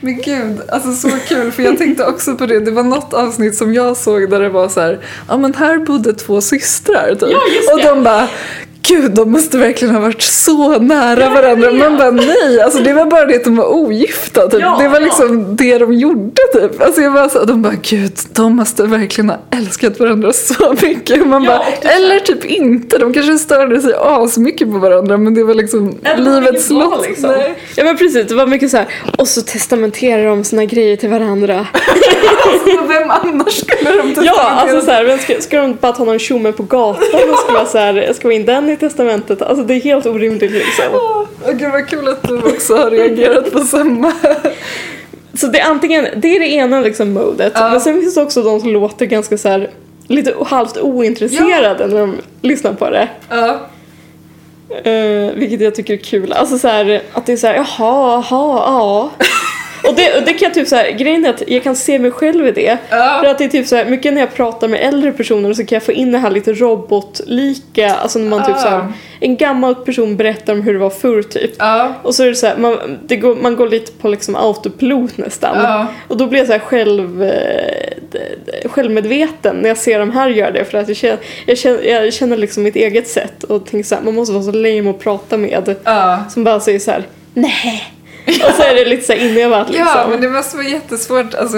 Men gud, alltså så kul för jag tänkte också på det. Det var något avsnitt som jag såg där det var så ja men här bodde två systrar typ. Ja, Och det. de bara, gud de måste verkligen ha varit så nära varandra. Man bara nej, alltså det var bara det att de var ogifta typ. Ja, det var ja. liksom det de gjorde typ. Alltså jag bara så, de bara gud de måste verkligen ha älskat varandra så mycket. Man Ja, bara, så eller typ inte, de kanske störde sig asmycket på varandra men det var liksom Eller livets lott. liksom. Ja men precis, det var mycket så här. och så testamenterar de sina grejer till varandra. Alltså, vem annars skulle de Ja, testamentera alltså så här, men ska, ska de bara ta någon tjomme på gatan och ska vara så här, ska vi in den i testamentet? Alltså det är helt orimligt liksom. Åh, gud vad kul att du också har reagerat på samma. Så det är antingen, det är det ena liksom modet, Ja. men sen finns det också de som låter ganska så här lite halvt ointresserade när de lyssnar på det. Ja. Uh, vilket jag tycker är kul. Alltså så här, att det är så här, jaha, jaha, ja. Och det, och det kan jag typ så här, grejen är att jag kan se mig själv i det. För att det är typ så här, mycket när jag pratar med äldre personer så kan jag få in det här lite robotlika, alltså när man typ så här, en gammal person berättar om hur det var förr typ. Och så är det så här, man, det går, man går lite på liksom autopilot nästan. Och då blir jag så här själv, eh, självmedveten när jag ser de här göra det. För att jag känner, jag känner, jag känner liksom mitt eget sätt och tänker så man måste vara så lame och prata med som bara säger så nej och så är det lite så inövat liksom. Ja, men det måste vara jättesvårt. Alltså,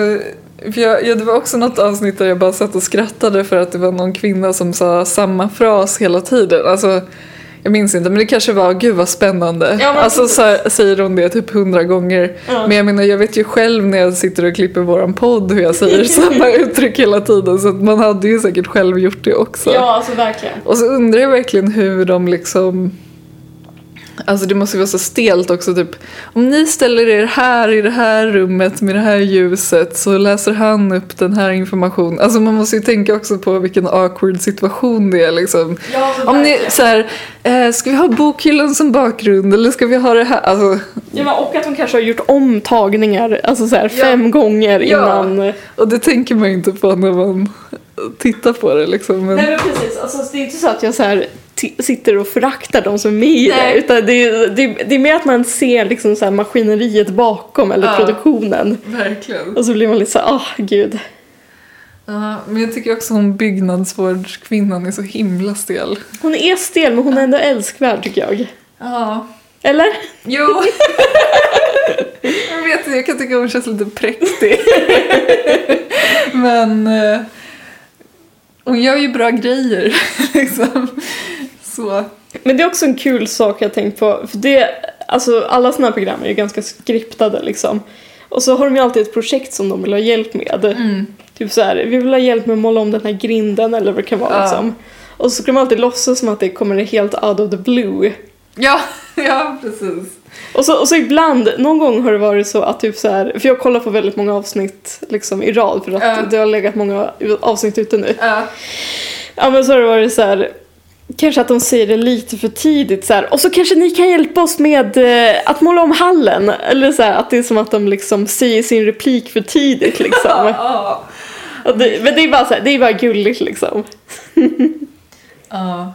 för jag, ja, det var också något avsnitt där jag bara satt och skrattade för att det var någon kvinna som sa samma fras hela tiden. Alltså, jag minns inte, men det kanske var gud vad spännande. Ja, alltså så säger hon det typ hundra gånger. Ja. Men jag menar, jag vet ju själv när jag sitter och klipper våran podd hur jag säger samma uttryck hela tiden. Så man hade ju säkert själv gjort det också. Ja, alltså verkligen. Och så undrar jag verkligen hur de liksom Alltså det måste ju vara så stelt också typ Om ni ställer er här i det här rummet med det här ljuset så läser han upp den här informationen. Alltså man måste ju tänka också på vilken awkward situation det är liksom. Ja, Om ni så här, eh, ska vi ha bokhyllan som bakgrund eller ska vi ha det här? Alltså, Ja, men och att de kanske har gjort om tagningar alltså så här, Ja. fem gånger Ja. innan. och det tänker man ju inte på när man tittar på det liksom. Men, Nej men precis, alltså, det är inte så att jag så här, sitter och föraktar de som är med i det utan det är, det, är, det är mer att man ser liksom så maskineriet bakom eller Ja. produktionen. Verkligen. Och så blir man lite så här, ah gud. Ja, men jag tycker också hon byggnadsvårdskvinnan är så himla stel. Hon är stel men hon är ändå älskvärd tycker jag. Ja. Eller? Jo. jag vet inte, jag kan tycka hon känns lite präktig. Men eh, hon gör ju bra grejer. liksom. Så. Men det är också en kul sak jag tänkt på. För det, alltså alla såna här program är ju ganska skriptade liksom. Och så har de ju alltid ett projekt som de vill ha hjälp med. Mm. Typ så här, vi vill ha hjälp med att måla om den här grinden eller vad det kan vara Ja. liksom. Och så ska de alltid låtsas som att det kommer helt out of the blue. Ja, ja precis. Och så, och så ibland, någon gång har det varit så att typ så här, för jag kollar på väldigt många avsnitt liksom i rad för att Ja. det har legat många avsnitt ute nu. Ja. Ja men så har det varit så här, kanske att de säger det lite för tidigt så här, och så kanske ni kan hjälpa oss med eh, att måla om hallen. Eller så här, att det är som att de liksom säger sin replik för tidigt liksom. Det, men det är bara så här, det är bara gulligt liksom. Ja.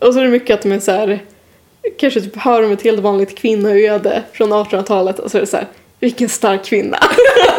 Och så är det mycket att de är så här, kanske typ hör om ett helt vanligt kvinnoöde från 1800-talet och så är det så här, vilken stark kvinna.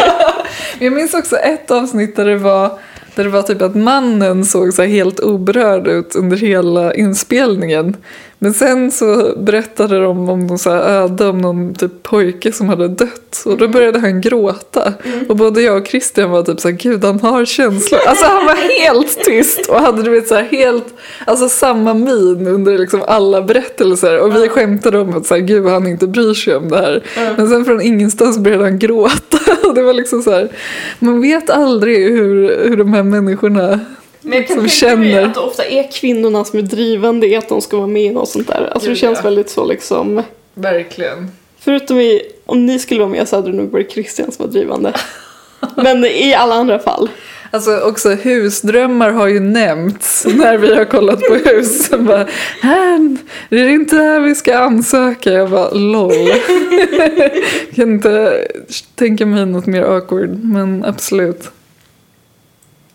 Jag minns också ett avsnitt där det var där det var typ att mannen såg så här helt oberörd ut under hela inspelningen. Men sen så berättade de om någon så öde om någon typ pojke som hade dött. Och då började han gråta. Och både jag och Christian var typ så här, gud han har känslor. Alltså han var helt tyst och hade du vet så här helt, alltså samma min under liksom alla berättelser. Och vi skämtade om att så här, gud han inte bryr sig om det här. Men sen från ingenstans började han gråta. Och det var liksom så här, man vet aldrig hur, hur de här människorna Men jag kan som känner. att det ofta är kvinnorna som är drivande i att de ska vara med i något sånt där. Alltså det känns väldigt så liksom. Verkligen. Förutom i, om ni skulle vara med så hade det nog varit Christian som var drivande. Men i alla andra fall. Alltså också husdrömmar har ju nämnts när vi har kollat på hus. Bara, här, det är inte här vi ska ansöka. Jag bara LOL. Kan inte tänka mig något mer awkward men absolut.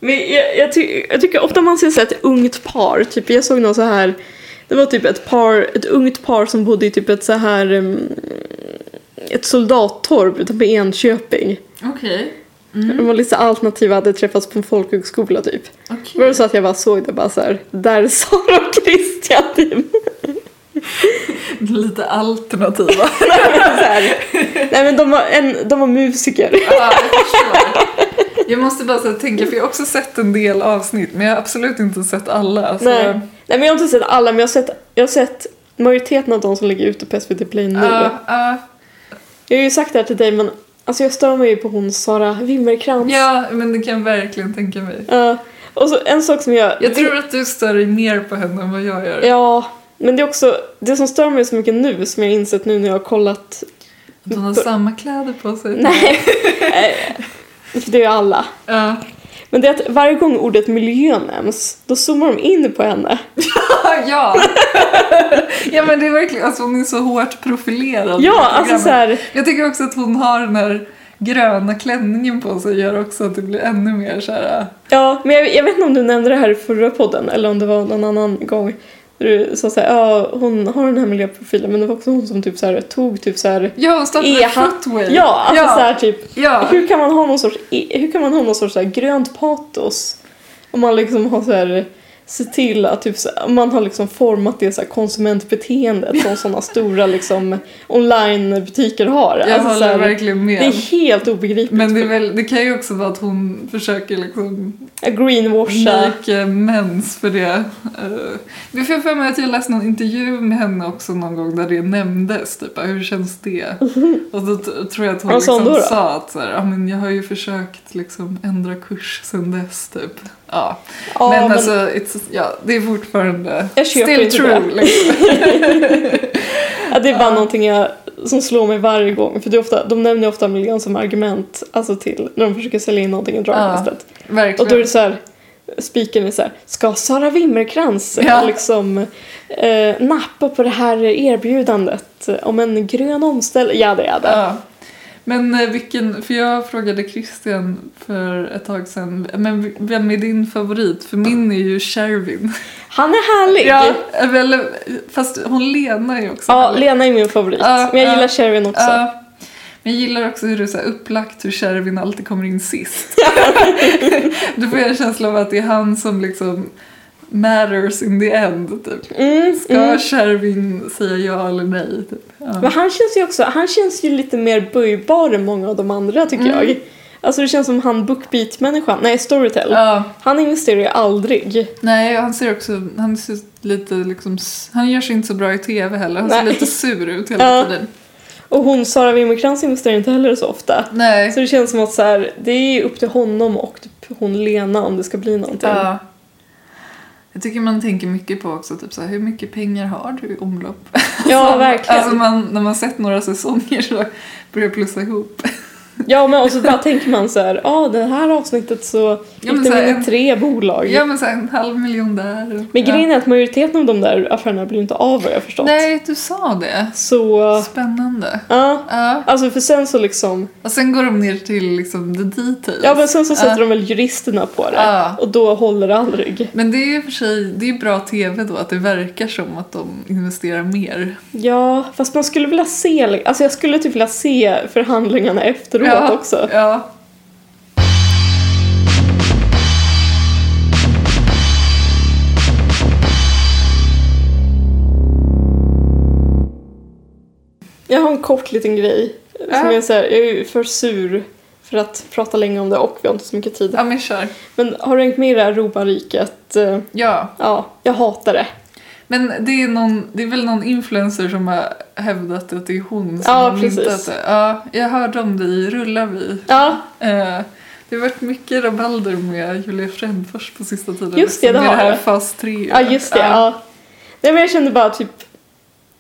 Men jag, jag, ty, jag tycker ofta man ser så ett ungt par, typ jag såg någon så här det var typ ett par, ett ungt par som bodde i typ ett så här um, ett soldattorp utanför Enköping. Okej. De var lite alternativa, hade träffats på en folkhögskola typ. Okay. Det var så att jag bara såg det bara så här, där är Sara och Christian typ. Lite alternativa. så här. Nej men de var, en, de var musiker. Ja, jag förstår. Jag måste bara så tänka, för jag har också sett en del avsnitt men jag har absolut inte sett alla. Så Nej. Nej men jag har inte sett alla men jag har sett, jag har sett majoriteten av de som ligger ute på SVT Play nu. Ja, ja. Jag har ju sagt det här till dig men alltså jag stör mig ju på hon Sara Wimmerkrantz. ja, men det kan jag verkligen tänka mig. Ja. och så en sak som jag... Jag tror att du stör dig mer på henne än vad jag gör. Ja, men det är också det som stör mig så mycket nu som jag har insett nu när jag har kollat. Att hon har samma kläder på sig. Nej, Det är ju alla. Ja. Men det är att varje gång ordet miljö nämns, då zoomar de in på henne. ja. ja men det är verkligen, alltså hon är så hårt profilerad. Ja, alltså så här, Jag tycker också att hon har den här gröna klänningen på sig gör också att det blir ännu mer så här. Ja, men jag, jag vet inte om du nämnde det här i förra podden eller om det var någon annan gång. Du sa såhär, ja hon har den här miljöprofilen men det var också hon som typ så här, tog typ så här, Ja, hon startade han- Footway. Ja, alltså ja. så här typ ja. hur kan man ha någon sorts, hur kan man ha någon sorts så här grönt patos om man liksom har så här se till att typ, man har liksom format det så här konsumentbeteendet som sådana stora liksom onlinebutiker har. Jag Alltså, så håller här, verkligen med. det är helt obegripligt. Men det, väl, det kan ju också vara att hon försöker liksom Greenwasha. make mens för det. Uh, det får jag för mig att jag läste någon intervju med henne också någon gång där det nämndes. Typ, hur känns det? Och då tror jag att hon liksom då då? sa att så här, men jag har ju försökt liksom ändra kurs sen dess. Typ. Ja. Ja, men, men- alltså, it's, ja, det är fortfarande Jag köper still true. det. Liksom. Ja, det är bara någonting jag, som slår mig varje gång. För det ofta, de nämner ofta miljön som argument alltså till när de försöker sälja in någonting i dragkastet. Verkligen. Och då är det så här, spiken är så här, ska Sara Wimmerkrantz Ja. liksom eh, nappa på det här erbjudandet om en grön omställning? Ja, är det. Ja. Men eh, vilken, för jag frågade Christian för ett tag sedan, men vem är din favorit? För min är ju Shervin. Han är härlig! Ja, väl, fast hon Lena är också Ja, härlig. Lena är min favorit. Ja, men jag ja. gillar Shervin också. Ja. Men jag gillar också hur det är upplagt hur Shervin alltid kommer in sist. Då får jag en känsla av att det är han som liksom matters in the end. Typ. Mm, Ska mm. Shervin säga ja eller nej? Typ. Ja. Men han känns ju också, han känns ju lite mer böjbar än många av de andra tycker Mm. jag. Alltså det känns som han bookbeat-människan, nej Storytel. Ja. Han investerar ju aldrig. Nej, han ser också, han ser lite liksom, han gör sig inte så bra i tv heller. Han ser Nej. lite sur ut hela Ja. tiden. Och hon, Sara Wimmerkrantz investerar inte heller så ofta. Nej. Så det känns som att så här, det är upp till honom och typ hon Lena om det ska bli någonting. Ja. Jag tycker man tänker mycket på också, typ så här, hur mycket pengar har du i omlopp? Ja, Så- verkligen. Alltså man, när man sett några säsonger så börjar det plussa ihop. Ja, men och så bara tänker man så här, ja det här avsnittet så gick men det så här, in i en- tre bolag. Ja men så här, en halv miljon där. Men ja. grejen är att majoriteten av de där affärerna blir inte av vad jag förstått. Nej, du sa det. Så, Spännande. ja. Ja. Alltså för sen så liksom, Och sen går de ner till liksom the details. ja men sen så sätter Ja. de väl juristerna på det. Ja. Och då håller det aldrig. Men det är ju för sig, det är bra tv då att det verkar som att de investerar mer. Ja, fast man skulle vilja se, alltså jag skulle typ vilja se förhandlingarna efteråt också. Ja. Jag har en kort liten grej. Som Ja. jag, säger, jag är för sur för att prata länge om det och vi har inte så mycket tid. ja, men. Men har du hängt med i det här Romarriket? Ja. Ja, jag hatar det. Men det är, någon, det är väl någon influencer som har hävdat att det är hon som Ja, har myntat det. Ja, jag hörde om det i Rullar vi. Ja, Eh, det har varit mycket rabalder med Julia Frändfors på sista tiden. Just det, liksom, det med har det här det. fas 3. ja just det. Ja. Nej men jag kände bara typ,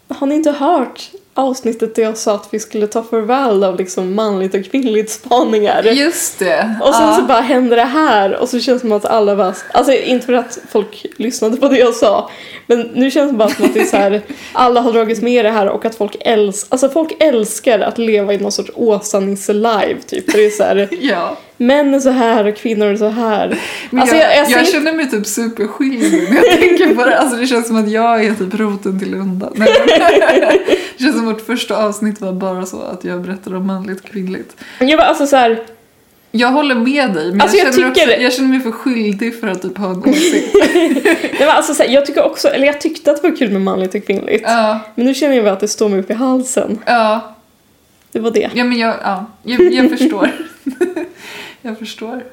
har ni inte hört avsnittet där jag sa att vi skulle ta farväl av liksom manligt och kvinnligt spaningar? Just det. Och sen ja. så bara händer det här och så känns det som att alla bara, alltså inte för att folk lyssnade på det jag sa, men nu känns det bara som att det är så här, alla har dragits med i det här och att folk älskar, alltså folk älskar att leva i någon sorts Åsa-Nisse live typ. För det är så här, Ja. män är så här och kvinnor är så här. Men Alltså, jag, jag- jag jag, inte- känner mig typ superskyldig när jag tänker på det. Alltså det känns som att jag är typ roten till undan. Nej, det känns som vårt första avsnitt var bara så att jag berättade om manligt och kvinnligt. Jag bara, alltså så här, Jag håller med dig men Alltså, jag, jag känner tycker- också, jag känner mig för skyldig för att typ ha en åsikt. nej, alltså så här, jag tycker också, eller jag tyckte att det var kul med manligt och kvinnligt. ja, Men nu känner jag bara att det står mig upp i halsen. ja, Det var det. ja men jag, ja, jag, jag förstår. jag förstår.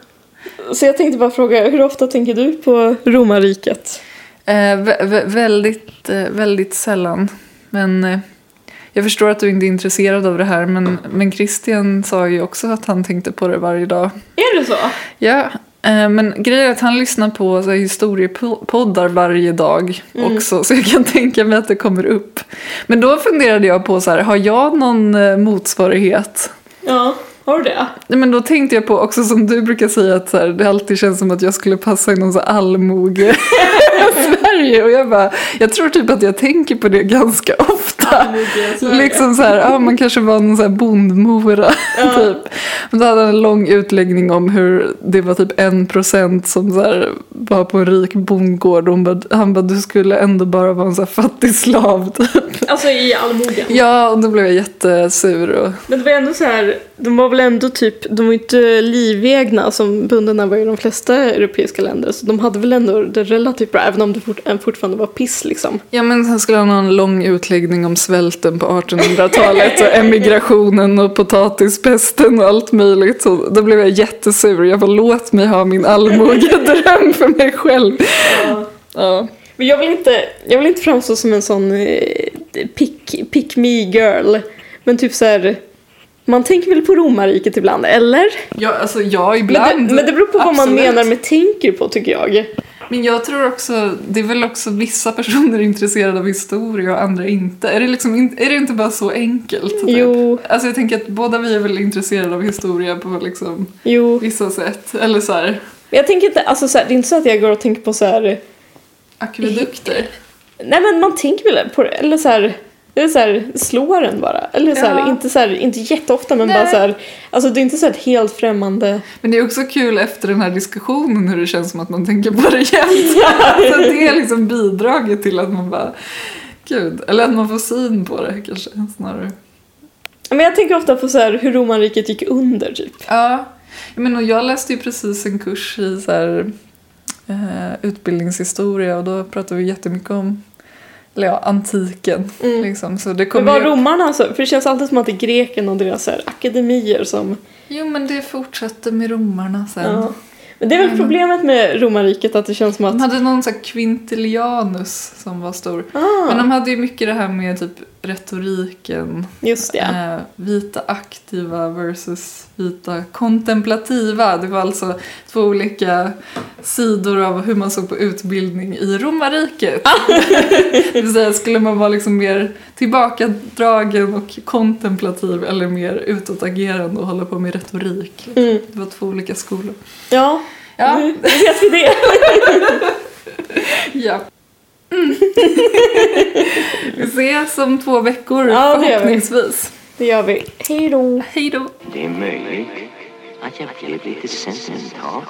Så jag tänkte bara fråga, hur ofta tänker du på romarriket? Eh, vä- vä- väldigt, eh, väldigt sällan. Men eh, jag förstår att du inte är intresserad av det här. Men, men Christian sa ju också att han tänkte på det varje dag. Är det så? Ja, eh, men grejen är att han lyssnar på så här, historiepoddar varje dag också. Så jag kan tänka mig att det kommer upp. Men då funderade jag på så här, har jag någon eh, motsvarighet? Ja, har du det? Men då tänkte jag på också som du brukar säga att så här, det alltid känns som att jag skulle passa i någon så allmoge Sverige. Och jag bara, jag tror typ att jag tänker på det ganska ofta. liksom så här, ja man kanske var någon så här bondmora typ. Men då hade han en lång utläggning om hur det var typ en procent som så här var på en rik bondgård. Och bara, han bara, du skulle ändå bara vara en så här fattig slav typ. Alltså i allmogen. Ja, och då blev jag jättesur. Och, Men det var ändå så här, de var väl ändå typ, de var inte livegna som bönderna var i de flesta europeiska länder. Så de hade väl ändå det relativt bra, även om det fort, fortfarande var piss liksom. Ja men sen skulle han ha en lång utläggning om svälten på 1800-talet och emigrationen och potatispesten och allt möjligt. Så då blev jag jättesur. Jag bara låt mig ha min allmogedröm för mig själv. Ja. Men jag vill inte, jag vill inte framstå som en sån eh, pick, pick me girl. Men typ så här, man tänker väl på romarriket ibland, eller? Ja, alltså ja, Men ibland. det, men det beror på vad man Absolut. menar med tänker på tycker jag. Men jag tror också, det är väl också vissa personer intresserade av historia och andra inte. Är det, liksom, är det inte bara så enkelt? typ? Jo. Alltså jag tänker att båda vi är väl intresserade av historia på liksom Jo. vissa sätt. Eller så här, Men jag tänker inte, alltså så här, det är inte så att jag går och tänker på så här. akvedukter. Nej men man tänker väl på det, eller så här. Eller så här, slår den bara. Eller så här, Ja. inte, så här, inte jätteofta men Nej. bara så här. Alltså det är inte så ett helt främmande. Men det är också kul efter den här diskussionen hur det känns som att man tänker på det jämt. så det är liksom bidraget till att man bara, gud, eller att man får syn på det kanske snarare. Men jag tänker ofta på så här hur romarriket gick under typ. Ja, jag, menar, jag läste ju precis en kurs i så eh, utbildningshistoria och då pratade vi jättemycket om eller ja, antiken. Mm. Liksom. Så det Men var ju... romarna alltså? För det känns alltid som att det är greken och deras här, akademier som... Jo men det fortsatte med romarna sen. Ja. Men det är väl problemet med romarriket att det känns som De att... hade någon sån här Quintilianus som var stor. Ah, Men de hade ju mycket det här med typ retoriken. just det. Eh, vita aktiva versus vita kontemplativa. Det var alltså två olika sidor av hur man såg på utbildning i romarriket. det vill säga, skulle man vara liksom mer tillbakadragen och kontemplativ eller mer utåtagerande och hålla på med retorik. Mm. Det var två olika skolor. Ja, Ja, nu vet vi det. ja. Mm. vi ses om två veckor ja, förhoppningsvis. Det gör vi. Hej då. Hej då. Det är möjligt att jag blev lite sentimental.